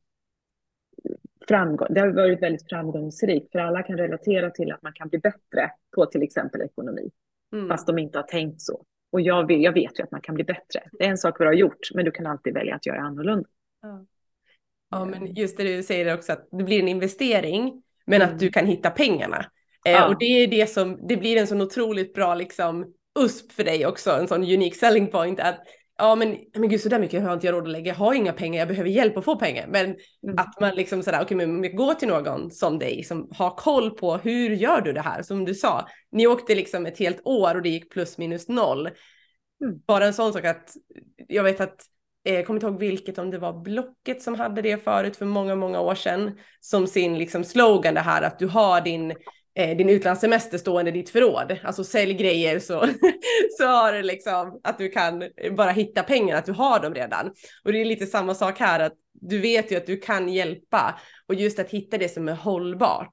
framgång. Det har varit väldigt framgångsrikt, för alla kan relatera till att man kan bli bättre på till exempel ekonomi, mm. fast de inte har tänkt så. Och jag vet, jag vet ju att man kan bli bättre. Det är en sak vi har gjort, men du kan alltid välja att göra annorlunda. Ja, ja men just det du säger också, att det blir en investering, men mm. att du kan hitta pengarna. Eh, ja. och det är det som, det blir en sån otroligt bra liksom USP för dig också, en sån unique selling point att ja men, men gud så där mycket har inte jag råd att lägga, jag har inga pengar, jag behöver hjälp att få pengar. Men mm. att man liksom sådär, okej okay, men gå till någon som dig som har koll på hur gör du det här? Som du sa, ni åkte liksom ett helt år och det gick plus minus noll. Mm. Bara en sån sak att jag vet att eh, jag kommer inte ihåg vilket, om det var Blocket som hade det förut för många, många år sedan, som sin liksom slogan det här att du har din eh, Eh, din utlandssemester stående i ditt förråd. Alltså sälj grejer så, <laughs> så har du liksom att du kan bara hitta pengar, att du har dem redan. Och det är lite samma sak här, att du vet ju att du kan hjälpa och just att hitta det som är hållbart.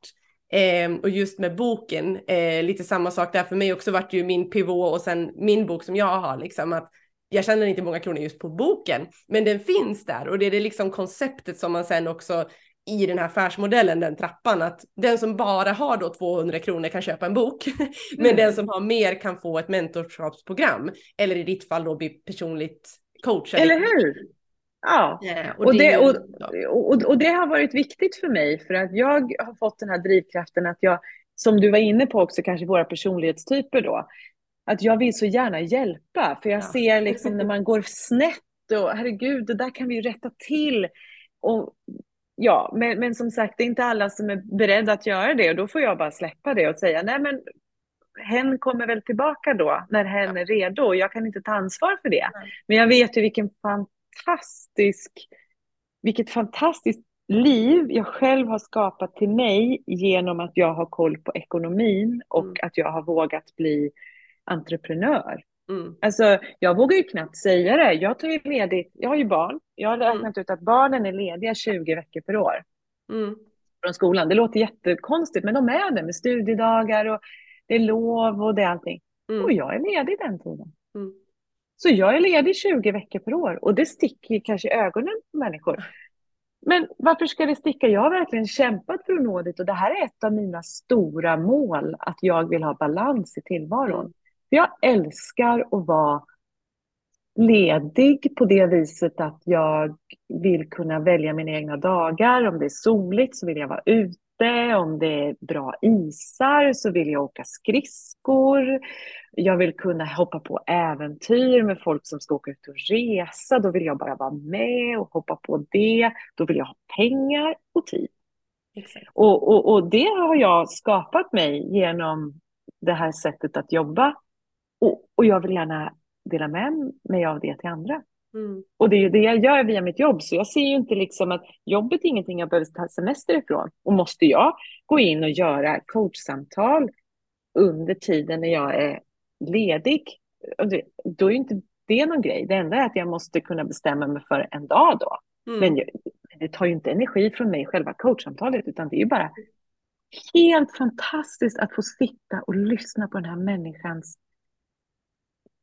Eh, och just med boken, eh, lite samma sak där för mig också vart ju min pivot och sen min bok som jag har liksom att jag tjänar inte många kronor just på boken, men den finns där och det är det liksom konceptet som man sen också i den här affärsmodellen, den trappan, att den som bara har då 200 kronor kan köpa en bok, <laughs> men mm. den som har mer kan få ett mentorskapsprogram, eller i ditt fall då bli personligt coach. Eller hur? Ja, yeah, och, och, det, och, och, och, det har varit viktigt för mig, för att jag har fått den här drivkraften att jag, som du var inne på också, kanske våra personlighetstyper då, att jag vill så gärna hjälpa, för jag ja. ser liksom <laughs> när man går snett och herregud, det där kan vi ju rätta till. Och ja, men, men som sagt, det är inte alla som är beredda att göra det och då får jag bara släppa det och säga nej men hen kommer väl tillbaka då när hen är redo och jag kan inte ta ansvar för det. Nej. Men jag vet ju vilken fantastisk, vilket fantastiskt liv jag själv har skapat till mig genom att jag har koll på ekonomin och mm. att jag har vågat bli entreprenör. Mm. Alltså, jag vågar ju knappt säga det. Jag tar ju ledigt, jag har ju barn. Jag har räknat mm. ut att barnen är lediga 20 veckor per år. Mm. Från skolan. Det låter jättekonstigt, men de är det med studiedagar och det är lov och det är allting. Mm. Och jag är ledig den tiden. Mm. Så jag är ledig 20 veckor per år och det sticker kanske i ögonen på människor. Men varför ska det sticka? Jag har verkligen kämpat för att nå dit och det här är ett av mina stora mål, att jag vill ha balans i tillvaron. Jag älskar att vara ledig på det viset att jag vill kunna välja mina egna dagar. Om det är soligt så vill jag vara ute. Om det är bra isar så vill jag åka skridskor. Jag vill kunna hoppa på äventyr med folk som ska åka ut och resa. Då vill jag bara vara med och hoppa på det. Då vill jag ha pengar och tid. Och, och, och det har jag skapat mig genom det här sättet att jobba och, och jag vill gärna dela med mig av det till andra. Mm. Och det är det jag gör via mitt jobb, så jag ser ju inte liksom att jobbet är ingenting jag behöver ta semester ifrån. Och måste jag gå in och göra coachsamtal under tiden när jag är ledig, då är ju inte det någon grej. Det enda är att jag måste kunna bestämma mig för en dag då. Mm. Men det tar ju inte energi från mig, själva coachsamtalet, utan det är ju bara helt fantastiskt att få sitta och lyssna på den här människans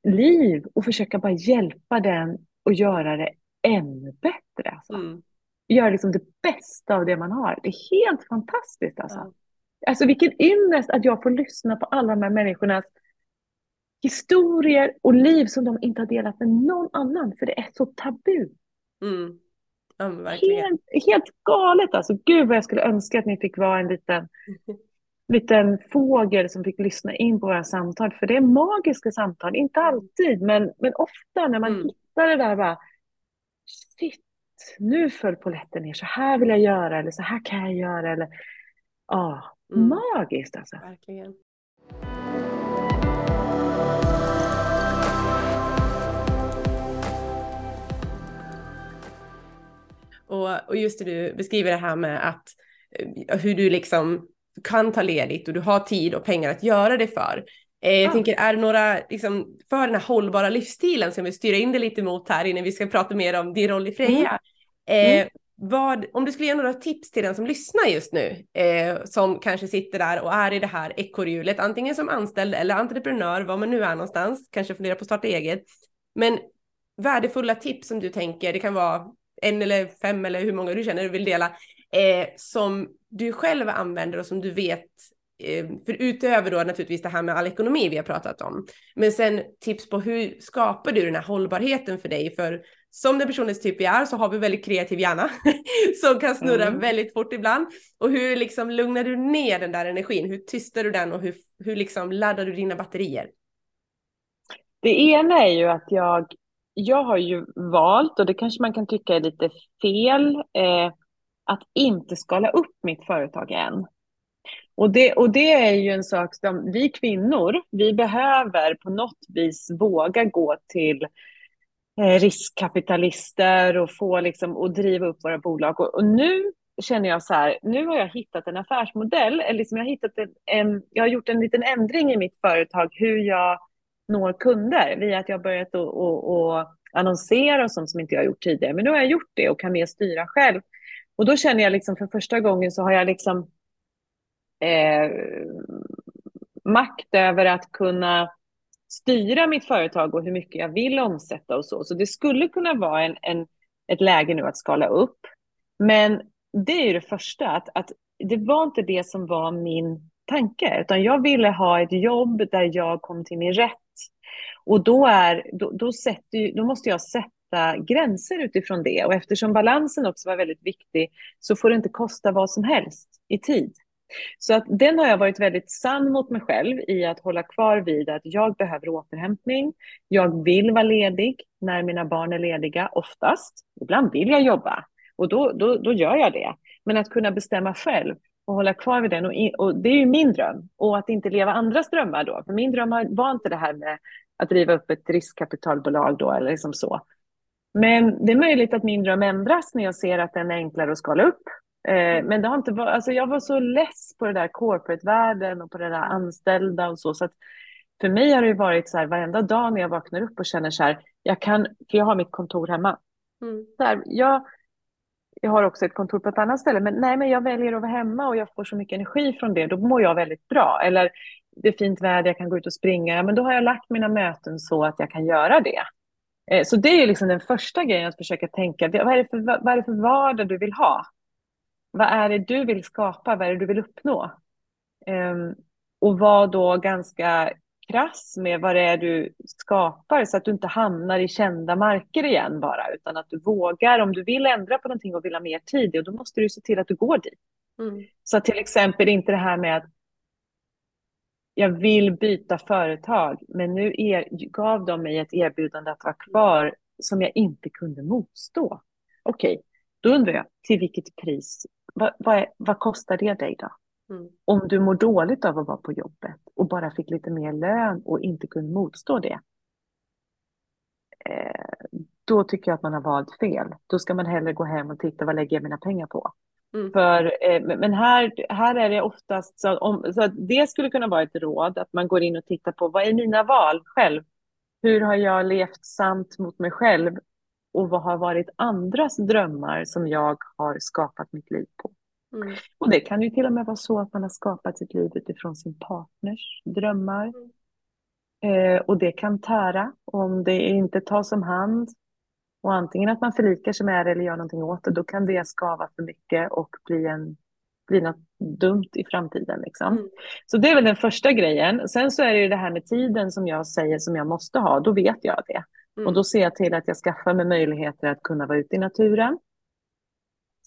liv och försöka bara hjälpa den och göra det ännu bättre. Alltså. Mm. Göra liksom det bästa av det man har. Det är helt fantastiskt alltså. Mm. Alltså vilken ynnest att jag får lyssna på alla de här människornas historier och liv som de inte har delat med någon annan, för det är så tabu. Mm. Ja, helt, helt galet alltså. Gud vad jag skulle önska att ni fick vara en liten, <laughs> liten fågel som fick lyssna in på våra samtal. För det är magiska samtal, inte alltid, men, men ofta när man mm. hittar det där bara, shit, nu föll polletten ner, så här vill jag göra, eller så här kan jag göra, eller ja, mm. magiskt alltså. Verkligen. Och, och just det du beskriver det här med att eh, hur du liksom kan ta ledigt och du har tid och pengar att göra det för. Eh, jag tänker, är det några, liksom, för den här hållbara livsstilen som vi styr in det lite mot här innan vi ska prata mer om din roll i Freja. Mm. Eh, mm. vad, om du skulle ge några tips till den som lyssnar just nu, eh, som kanske sitter där och är i det här ekorrhjulet, antingen som anställd eller entreprenör, var man nu är någonstans, kanske funderar på att starta eget. Men värdefulla tips som du tänker, det kan vara en eller fem eller hur många du känner du vill dela, eh, som du själv använder och som du vet, eh, för utöver då naturligtvis det här med all ekonomi vi har pratat om, men sen tips på hur skapar du den här hållbarheten för dig? För som den personens typ vi är så har vi väldigt kreativ hjärna <laughs> som kan snurra mm. väldigt fort ibland. Och hur liksom lugnar du ner den där energin? Hur tystar du den och hur, hur liksom laddar du dina batterier? Det ena är ju att jag jag har ju valt, och det kanske man kan tycka är lite fel, eh, att inte skala upp mitt företag än. Och det, och det är ju en sak som vi kvinnor, vi behöver på något vis våga gå till eh, riskkapitalister och få liksom, och driva upp våra bolag. Och, och, nu känner jag så här, nu har jag hittat en affärsmodell, eller liksom jag, har hittat en, en, jag har gjort en liten ändring i mitt företag, hur jag når kunder via att jag börjat att och, och annonsera och sånt som inte jag har gjort tidigare. Men nu har jag gjort det och kan mer styra själv. Och då känner jag liksom för första gången så har jag liksom eh, makt över att kunna styra mitt företag och hur mycket jag vill omsätta och så. Så det skulle kunna vara en, en ett läge nu att skala upp. Men det är ju det första, att, att det var inte det som var min tanke, utan jag ville ha ett jobb där jag kom till min rätt och då, är, då, då, sätter, då måste jag sätta gränser utifrån det. Och eftersom balansen också var väldigt viktig så får det inte kosta vad som helst i tid. Så att den har jag varit väldigt sann mot mig själv i att hålla kvar vid att jag behöver återhämtning. Jag vill vara ledig när mina barn är lediga, oftast. Ibland vill jag jobba och då, då, då gör jag det. Men att kunna bestämma själv och hålla kvar vid den. Och, och, det är ju min dröm. Och att inte leva andras drömmar då. För min dröm var inte det här med att driva upp ett riskkapitalbolag då eller liksom så. Men det är möjligt att min dröm ändras när jag ser att den är enklare att skala upp. Eh, men det har inte varit, alltså jag var så less på det där corporate-världen och på det där anställda och så. så att för mig har det varit så här varenda dag när jag vaknar upp och känner så här, jag kan, för jag har mitt kontor hemma. Mm. Så här, jag, jag har också ett kontor på ett annat ställe, men nej, men jag väljer att vara hemma och jag får så mycket energi från det, då mår jag väldigt bra. Eller det är fint väder, jag kan gå ut och springa, men då har jag lagt mina möten så att jag kan göra det. Eh, så det är liksom den första grejen, att försöka tänka, vad är, det för, vad är det för vardag du vill ha? Vad är det du vill skapa? Vad är det du vill uppnå? Um, och var då ganska krass med vad det är du skapar så att du inte hamnar i kända marker igen bara, utan att du vågar, om du vill ändra på någonting och vill ha mer tid, och då måste du se till att du går dit. Mm. Så till exempel inte det här med att jag vill byta företag, men nu er, gav de mig ett erbjudande att vara kvar som jag inte kunde motstå. Okej, okay, då undrar jag, till vilket pris? Vad, vad, är, vad kostar det dig då? Mm. Om du mår dåligt av att vara på jobbet och bara fick lite mer lön och inte kunde motstå det. Eh, då tycker jag att man har valt fel. Då ska man hellre gå hem och titta vad lägger jag mina pengar på. Mm. För, eh, men här, här är det oftast så, om, så det skulle kunna vara ett råd, att man går in och tittar på vad är mina val själv? Hur har jag levt sant mot mig själv? Och vad har varit andras drömmar som jag har skapat mitt liv på? Mm. Och det kan ju till och med vara så att man har skapat sitt liv utifrån sin partners drömmar. Mm. Eh, och det kan tära om det inte tas om hand. Och antingen att man förlikar sig med det eller gör någonting åt det, då kan det skava för mycket och bli, en, bli något dumt i framtiden. Liksom. Mm. Så det är väl den första grejen. Sen så är det ju det här med tiden som jag säger som jag måste ha, då vet jag det. Mm. Och då ser jag till att jag skaffar mig möjligheter att kunna vara ute i naturen.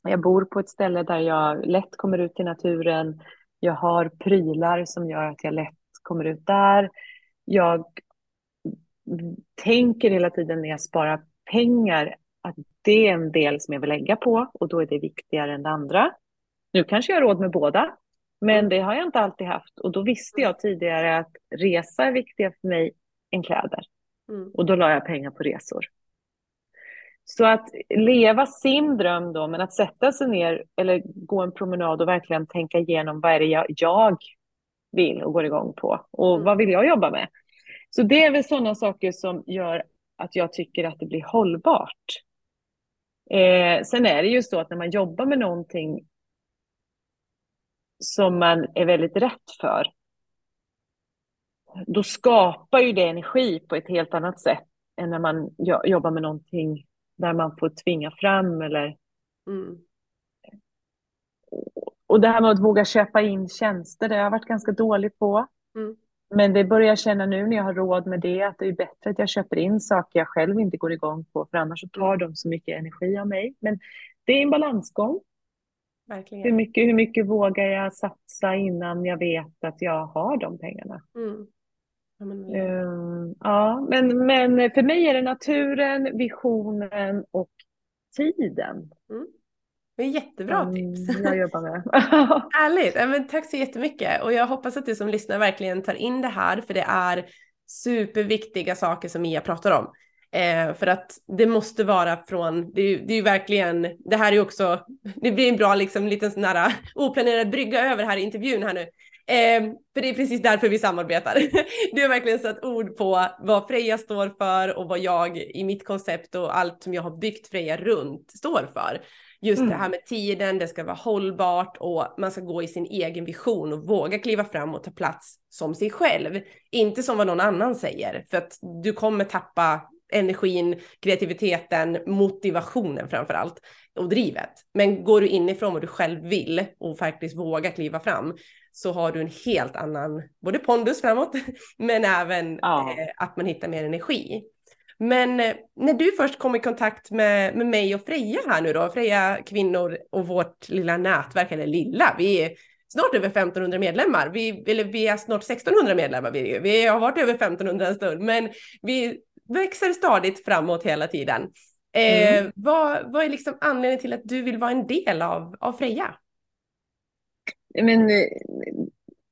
Jag bor på ett ställe där jag lätt kommer ut i naturen. Jag har prylar som gör att jag lätt kommer ut där. Jag tänker hela tiden när jag sparar pengar att det är en del som jag vill lägga på och då är det viktigare än det andra. Nu kanske jag har råd med båda, men det har jag inte alltid haft och då visste jag tidigare att resa är viktigare för mig än kläder Mm. och då la jag pengar på resor. Så att leva sin dröm då, men att sätta sig ner eller gå en promenad och verkligen tänka igenom vad är det jag, jag vill och går igång på och Mm. vad vill jag jobba med? Så det är väl sådana saker som gör att jag tycker att det blir hållbart. Eh, sen är det ju så att när man jobbar med någonting som man är väldigt rätt för, då skapar ju det energi på ett helt annat sätt än när man jo- jobbar med någonting där man får tvinga fram eller... Mm. Och det här med att våga köpa in tjänster, det har jag varit ganska dålig på. Mm. Men det börjar jag känna nu när jag har råd med det, att det är bättre att jag köper in saker jag själv inte går igång på, för annars så tar de så mycket energi av mig. Men det är en balansgång. Hur Verkligen. mycket, hur mycket vågar jag satsa innan jag vet att jag har de pengarna? Mm. Ja, men, Ehm, ja, men, men för mig är det naturen, visionen och tiden det är jättebra som tips. jag jobbar med. <laughs> Härligt! Ja, men tack så jättemycket och jag hoppas att du som lyssnar verkligen tar in det här för det är superviktiga saker som Mia pratar om. Eh, för att det måste vara från, det är, ju- det är ju verkligen, det här är ju också, det blir en bra liksom liten sån här oplanerad brygga över här i intervjun här nu. Eh, för det är precis därför vi samarbetar. <laughs> Du har verkligen satt ord på vad Freja står för och vad jag i mitt koncept och allt som jag har byggt Freja runt står för. Just Mm. det här med tiden, det ska vara hållbart och man ska gå i sin egen vision och våga kliva fram och ta plats som sig själv. Inte som vad någon annan säger, för att du kommer tappa energin, kreativiteten, motivationen framför allt och drivet. Men går du inifrån vad du själv vill och faktiskt vågar kliva fram så har du en helt annan, både pondus framåt, <laughs> men även Ja. eh, att man hittar mer energi. Men eh, när du först kom i kontakt med, med mig och Freja här nu då, Freja kvinnor och vårt lilla nätverk, eller lilla, vi är snart över 1500 medlemmar, vi, eller vi är snart 1600 medlemmar, vi, vi har varit över 1500 en stund, men vi växer stadigt framåt hela tiden. Eh, Mm. vad, vad är liksom anledningen till att du vill vara en del av, av Freja? Men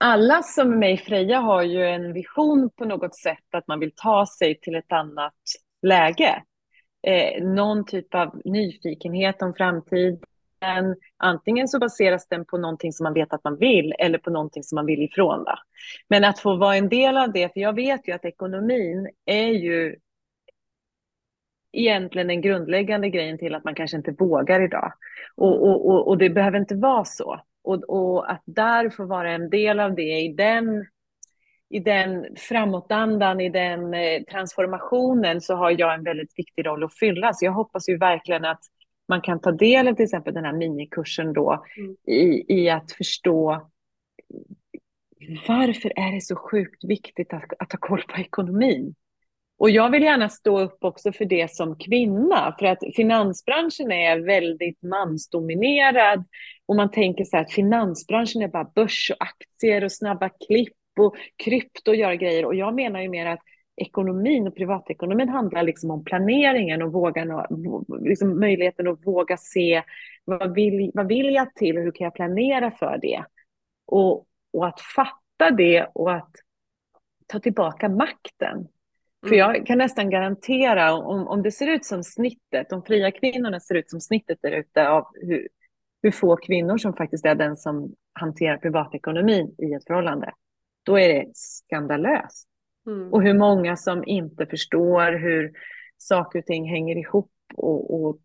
alla som är med i Freja har ju en vision på något sätt att man vill ta sig till ett annat läge. Eh, någon typ av nyfikenhet om framtiden. Antingen så baseras den på någonting som man vet att man vill eller på någonting som man vill ifrån. Då. Men att få vara en del av det, för jag vet ju att ekonomin är ju egentligen den grundläggande grejen till att man kanske inte vågar idag. Och, och, och, och det behöver inte vara så. Och, och att där få vara en del av det i den, i den framåtandan, i den eh, transformationen så har jag en väldigt viktig roll att fylla. Så jag hoppas ju verkligen att man kan ta del av till exempel den här minikursen då Mm. i, i att förstå varför är det så sjukt viktigt att, att ha koll på ekonomin? Och jag vill gärna stå upp också för det som kvinna, för att finansbranschen är väldigt mansdominerad. Och man tänker så här att finansbranschen är bara börs och aktier och snabba klipp och krypto och göra grejer. Och jag menar ju mer att ekonomin och privatekonomin handlar liksom om planeringen och vågan och, liksom möjligheten att våga se vad vill, vad vill jag till och hur kan jag planera för det? Och, och att fatta det och att ta tillbaka makten. För jag kan nästan garantera, om, om det ser ut som snittet, de fria kvinnorna ser ut som snittet där ute av hur, hur få kvinnor som faktiskt är den som hanterar privatekonomin i ett förhållande, då är det skandalöst. Mm. Och hur många som inte förstår hur saker och ting hänger ihop och, och,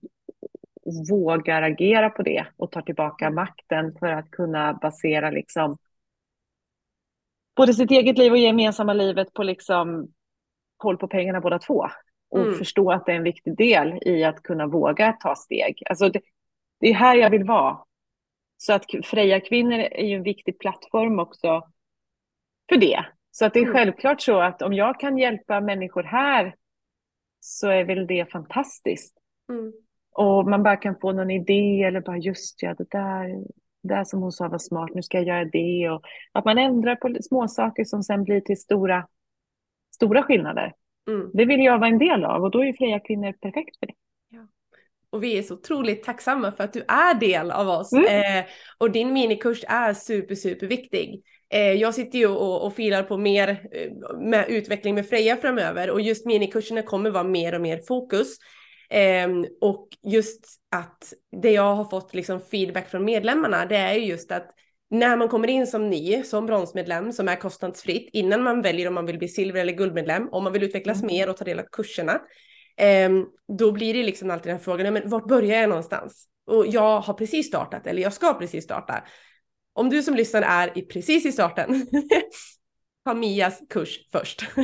och vågar agera på det och tar tillbaka makten för att kunna basera liksom både sitt eget liv och gemensamma livet på liksom koll på pengarna båda två. Och mm. förstå att det är en viktig del i att kunna våga ta steg. Alltså det, det är här jag vill vara. Så att Freja kvinnor är ju en viktig plattform också för det. Så att det är mm. självklart så att om jag kan hjälpa människor här så är väl det fantastiskt. Mm. Och man bara kan få någon idé eller bara just ja, det där, det där som hon sa var smart, nu ska jag göra det. Och att man ändrar på små saker som sen blir till stora, stora skillnader. Mm. Det vill jag vara en del av och då är Freja kvinnor perfekt för det. Och vi är så otroligt tacksamma för att du är del av oss. Mm. Eh, och din minikurs är super, super viktig. Eh, jag sitter ju och, och filar på mer eh, med utveckling med Freja framöver och just minikurserna kommer vara mer och mer fokus. Eh, och just att det jag har fått liksom feedback från medlemmarna det är ju just att när man kommer in som ny, som bronsmedlem som är kostnadsfritt innan man väljer om man vill bli silver eller guldmedlem, om man vill utvecklas mm. mer och ta del av kurserna, eh, då blir det liksom alltid den frågan, men vart börjar jag någonstans? Och jag har precis startat eller jag ska precis starta. Om du som lyssnar är i precis i starten, <laughs> ta Mias kurs först. <laughs>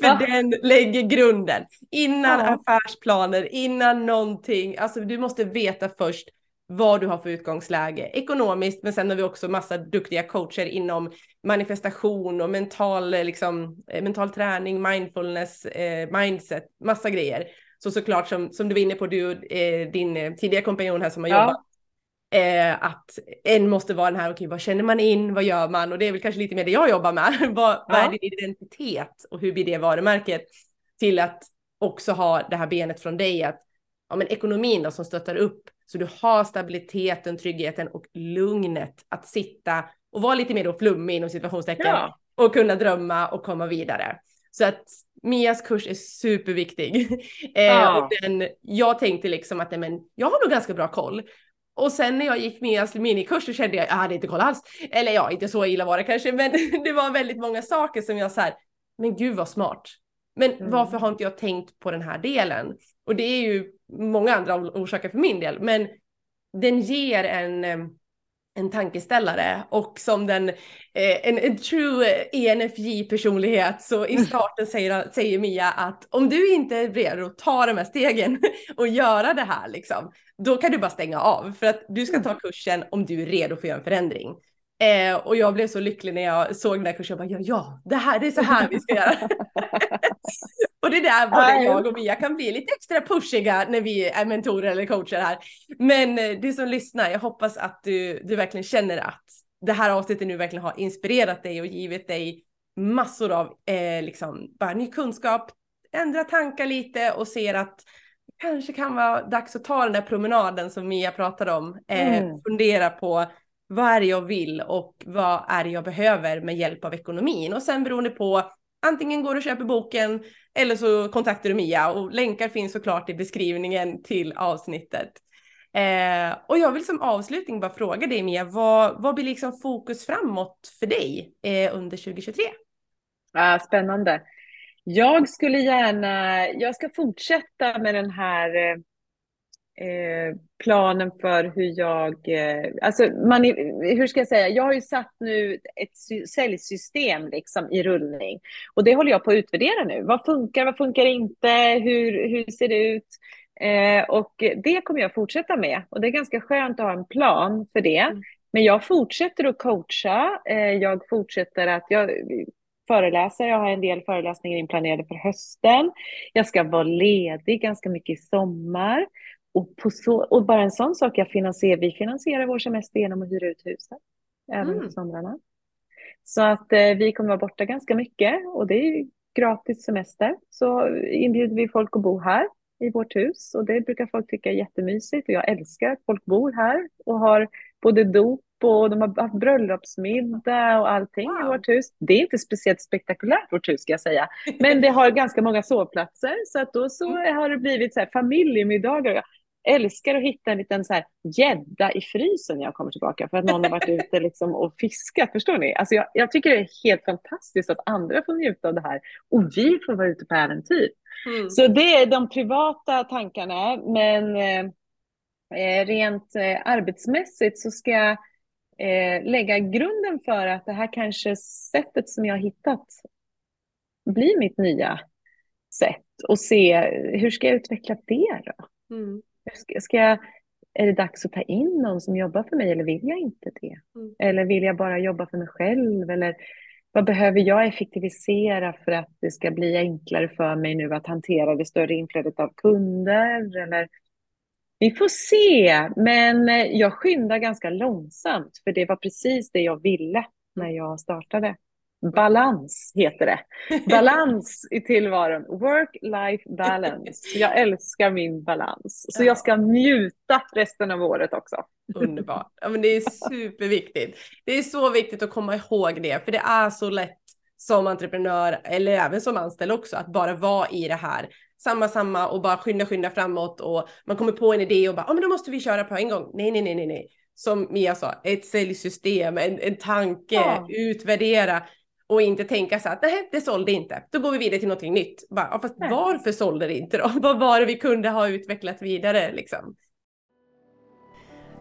För ja. den lägger grunden. Innan ja. affärsplaner, innan någonting. Alltså du måste veta först vad du har för utgångsläge ekonomiskt, men sen har vi också massa duktiga coacher inom manifestation och mental, liksom, eh, mental träning, mindfulness, eh, mindset, massa grejer. Så såklart som, som du var inne på, du eh, din eh, tidigare kompanjon här som har ja. jobbat Eh, att en måste vara den här, okej okay, vad känner man in, vad gör man? Och det är väl kanske lite mer det jag jobbar med. <laughs> vad, ja. vad är din identitet och hur blir det varumärket? Till att också ha det här benet från dig att ja, men ekonomin då som stöttar upp så du har stabiliteten, tryggheten och lugnet att sitta och vara lite mer då flummig inom situationstecken ja. och kunna drömma och komma vidare. Så att Mias kurs är superviktig. <laughs> Eh, ja. och den, jag tänkte liksom att men, jag har nog ganska bra koll. Och sen när jag gick Mias minikurs så kände jag, jag hade inte koll alls. Eller ja, inte så illa var det kanske, men <laughs> det var väldigt många saker som jag så här, men gud vad smart. Men mm. varför har inte jag tänkt på den här delen? Och det är ju många andra orsaker för min del, men den ger en, en tankeställare och som den, eh, en, en true ENFJ-personlighet så i starten säger, säger Mia att om du inte är redo att ta de här stegen <laughs> och göra det här liksom, då kan du bara stänga av för att du ska ta mm. kursen om du är redo för att göra en förändring. Eh, och jag blev så lycklig när jag såg den här kursen. Jag bara, ja, ja, det här det är så här vi ska göra. <laughs> och det är där både jag och Mia kan bli lite extra pushiga när vi är mentorer eller coacher här. Men eh, du som lyssnar, jag hoppas att du, du verkligen känner att det här avsnittet nu verkligen har inspirerat dig och givit dig massor av eh, liksom, bara ny kunskap, ändra tankar lite och ser att kanske kan vara dags att ta den där promenaden som Mia pratade om. Eh, mm. Fundera på vad är det jag vill och vad är det jag behöver med hjälp av ekonomin? Och sen beroende på antingen går du och köper boken eller så kontaktar du Mia och länkar finns såklart i beskrivningen till avsnittet. Eh, och jag vill som avslutning bara fråga dig Mia, vad, vad blir liksom fokus framåt för dig eh, under 2023? Ah, spännande. Jag skulle gärna, jag ska fortsätta med den här eh, eh, planen för hur jag, eh, alltså man, hur ska jag säga, jag har ju satt nu ett säljsystem liksom i rullning och det håller jag på att utvärdera nu. Vad funkar, vad funkar inte, hur, hur ser det ut? Eh, och det kommer jag fortsätta med och det är ganska skönt att ha en plan för det. Mm. Men jag fortsätter att coacha, eh, jag fortsätter att, jag föreläsa, jag har en del föreläsningar inplanerade för hösten. Jag ska vara ledig ganska mycket i sommar. Och, på så, och bara en sån sak, jag finansierar, vi finansierar vår semester genom att hyra ut huset, även mm. på somrarna. Så att eh, vi kommer vara borta ganska mycket och det är gratis semester. Så inbjuder vi folk att bo här i vårt hus och det brukar folk tycka är jättemysigt och jag älskar att folk bor här och har både dop och de har haft bröllopsmiddag och allting wow. i vårt hus. Det är inte speciellt spektakulärt vårt hus ska jag säga, men det har ganska många sovplatser så att då så mm. har det blivit så här familjemiddagar. Älskar att hitta en liten så gädda i frysen när jag kommer tillbaka för att någon har varit ute liksom och fiskat. Förstår ni? Alltså jag, jag tycker det är helt fantastiskt att andra får njuta av det här och vi får vara ute på äventyr. Mm. Så det är de privata tankarna, men eh, eh, rent eh, arbetsmässigt så ska jag eh, lägga grunden för att det här kanske sättet som jag har hittat blir mitt nya sätt och se hur ska jag utveckla det då? Mm. Ska, ska jag, är det dags att ta in någon som jobbar för mig eller vill jag inte det? Mm. Eller vill jag bara jobba för mig själv? Eller vad behöver jag effektivisera för att det ska bli enklare för mig nu att hantera det större inflödet av kunder? Eller vi får se, men jag skyndar ganska långsamt för det var precis det jag ville när jag startade. Balans heter det. <laughs> Balans i tillvaron. Work-life balance. Jag <laughs> älskar min balans. Så jag ska njuta resten av året också. Underbart. Ja, men det är superviktigt. Det är så viktigt att komma ihåg det, för det är så lätt som entreprenör eller även som anställd också att bara vara i det här samma, samma och bara skynda, skynda framåt och man kommer på en idé och bara, ja men då måste vi köra på en gång. Nej, nej, nej, nej, nej. Som Mia sa, ett säljsystem, en, en tanke, ja. utvärdera och inte tänka så att nej, det sålde inte. Då går vi vidare till någonting nytt. Bara, ja, fast varför sålde det inte då? <laughs> Vad var det vi kunde ha utvecklat vidare liksom?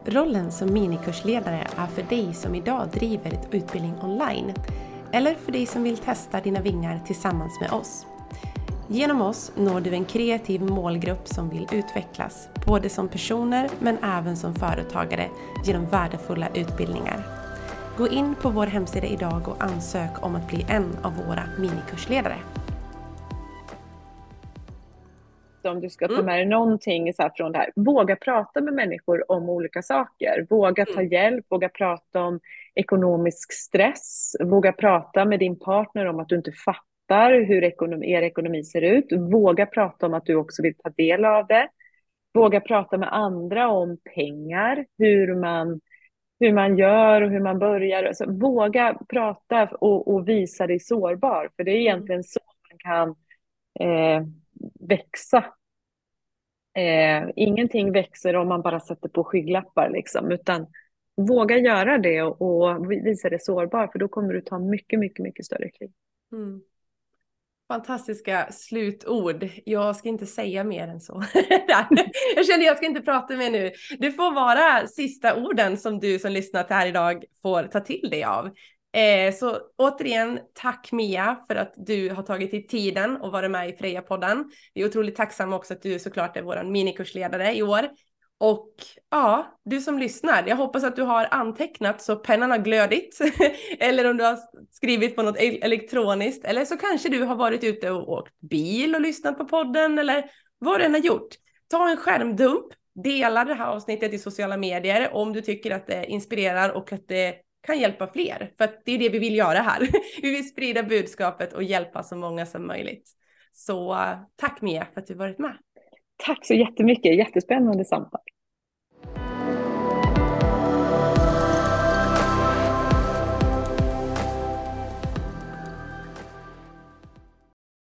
Rollen som minikursledare är för dig som idag driver ett utbildning online eller för dig som vill testa dina vingar tillsammans med oss. Genom oss når du en kreativ målgrupp som vill utvecklas, både som personer men även som företagare genom värdefulla utbildningar. Gå in på vår hemsida idag och ansök om att bli en av våra minikursledare. Om du ska ta mm. med dig någonting så från det här, våga prata med människor om olika saker. Våga ta mm. hjälp, våga prata om ekonomisk stress, våga prata med din partner om att du inte fattar hur ekonomi, er ekonomi ser ut. Våga prata om att du också vill ta del av det. Våga prata med andra om pengar, hur man hur man gör och hur man börjar. Alltså, våga prata och, och, visa dig sårbar, för det är mm. egentligen så man kan eh, växa. Eh, ingenting växer om man bara sätter på skygglappar, liksom, utan våga göra det och, och visa dig sårbar, för då kommer du ta mycket, mycket, mycket större kliv. Mm. Fantastiska slutord. Jag ska inte säga mer än så. <laughs> jag känner jag ska inte prata mer nu. Det får vara sista orden som du som lyssnat här idag får ta till dig av. Eh, så återigen, tack Mia för att du har tagit dig tiden och varit med i Freja-podden. Vi är otroligt tacksamma också att du såklart är vår minikursledare i år. Och ja, du som lyssnar, jag hoppas att du har antecknat så pennan har glödit. <laughs> eller om du har skrivit på något elektroniskt. Eller så kanske du har varit ute och åkt bil och lyssnat på podden eller vad du än har gjort. Ta en skärmdump, dela det här avsnittet i sociala medier om du tycker att det inspirerar och att det kan hjälpa fler. För att det är det vi vill göra här. <laughs> vi vill sprida budskapet och hjälpa så många som möjligt. Så tack Mia för att du varit med. Tack så jättemycket, jättespännande samtal.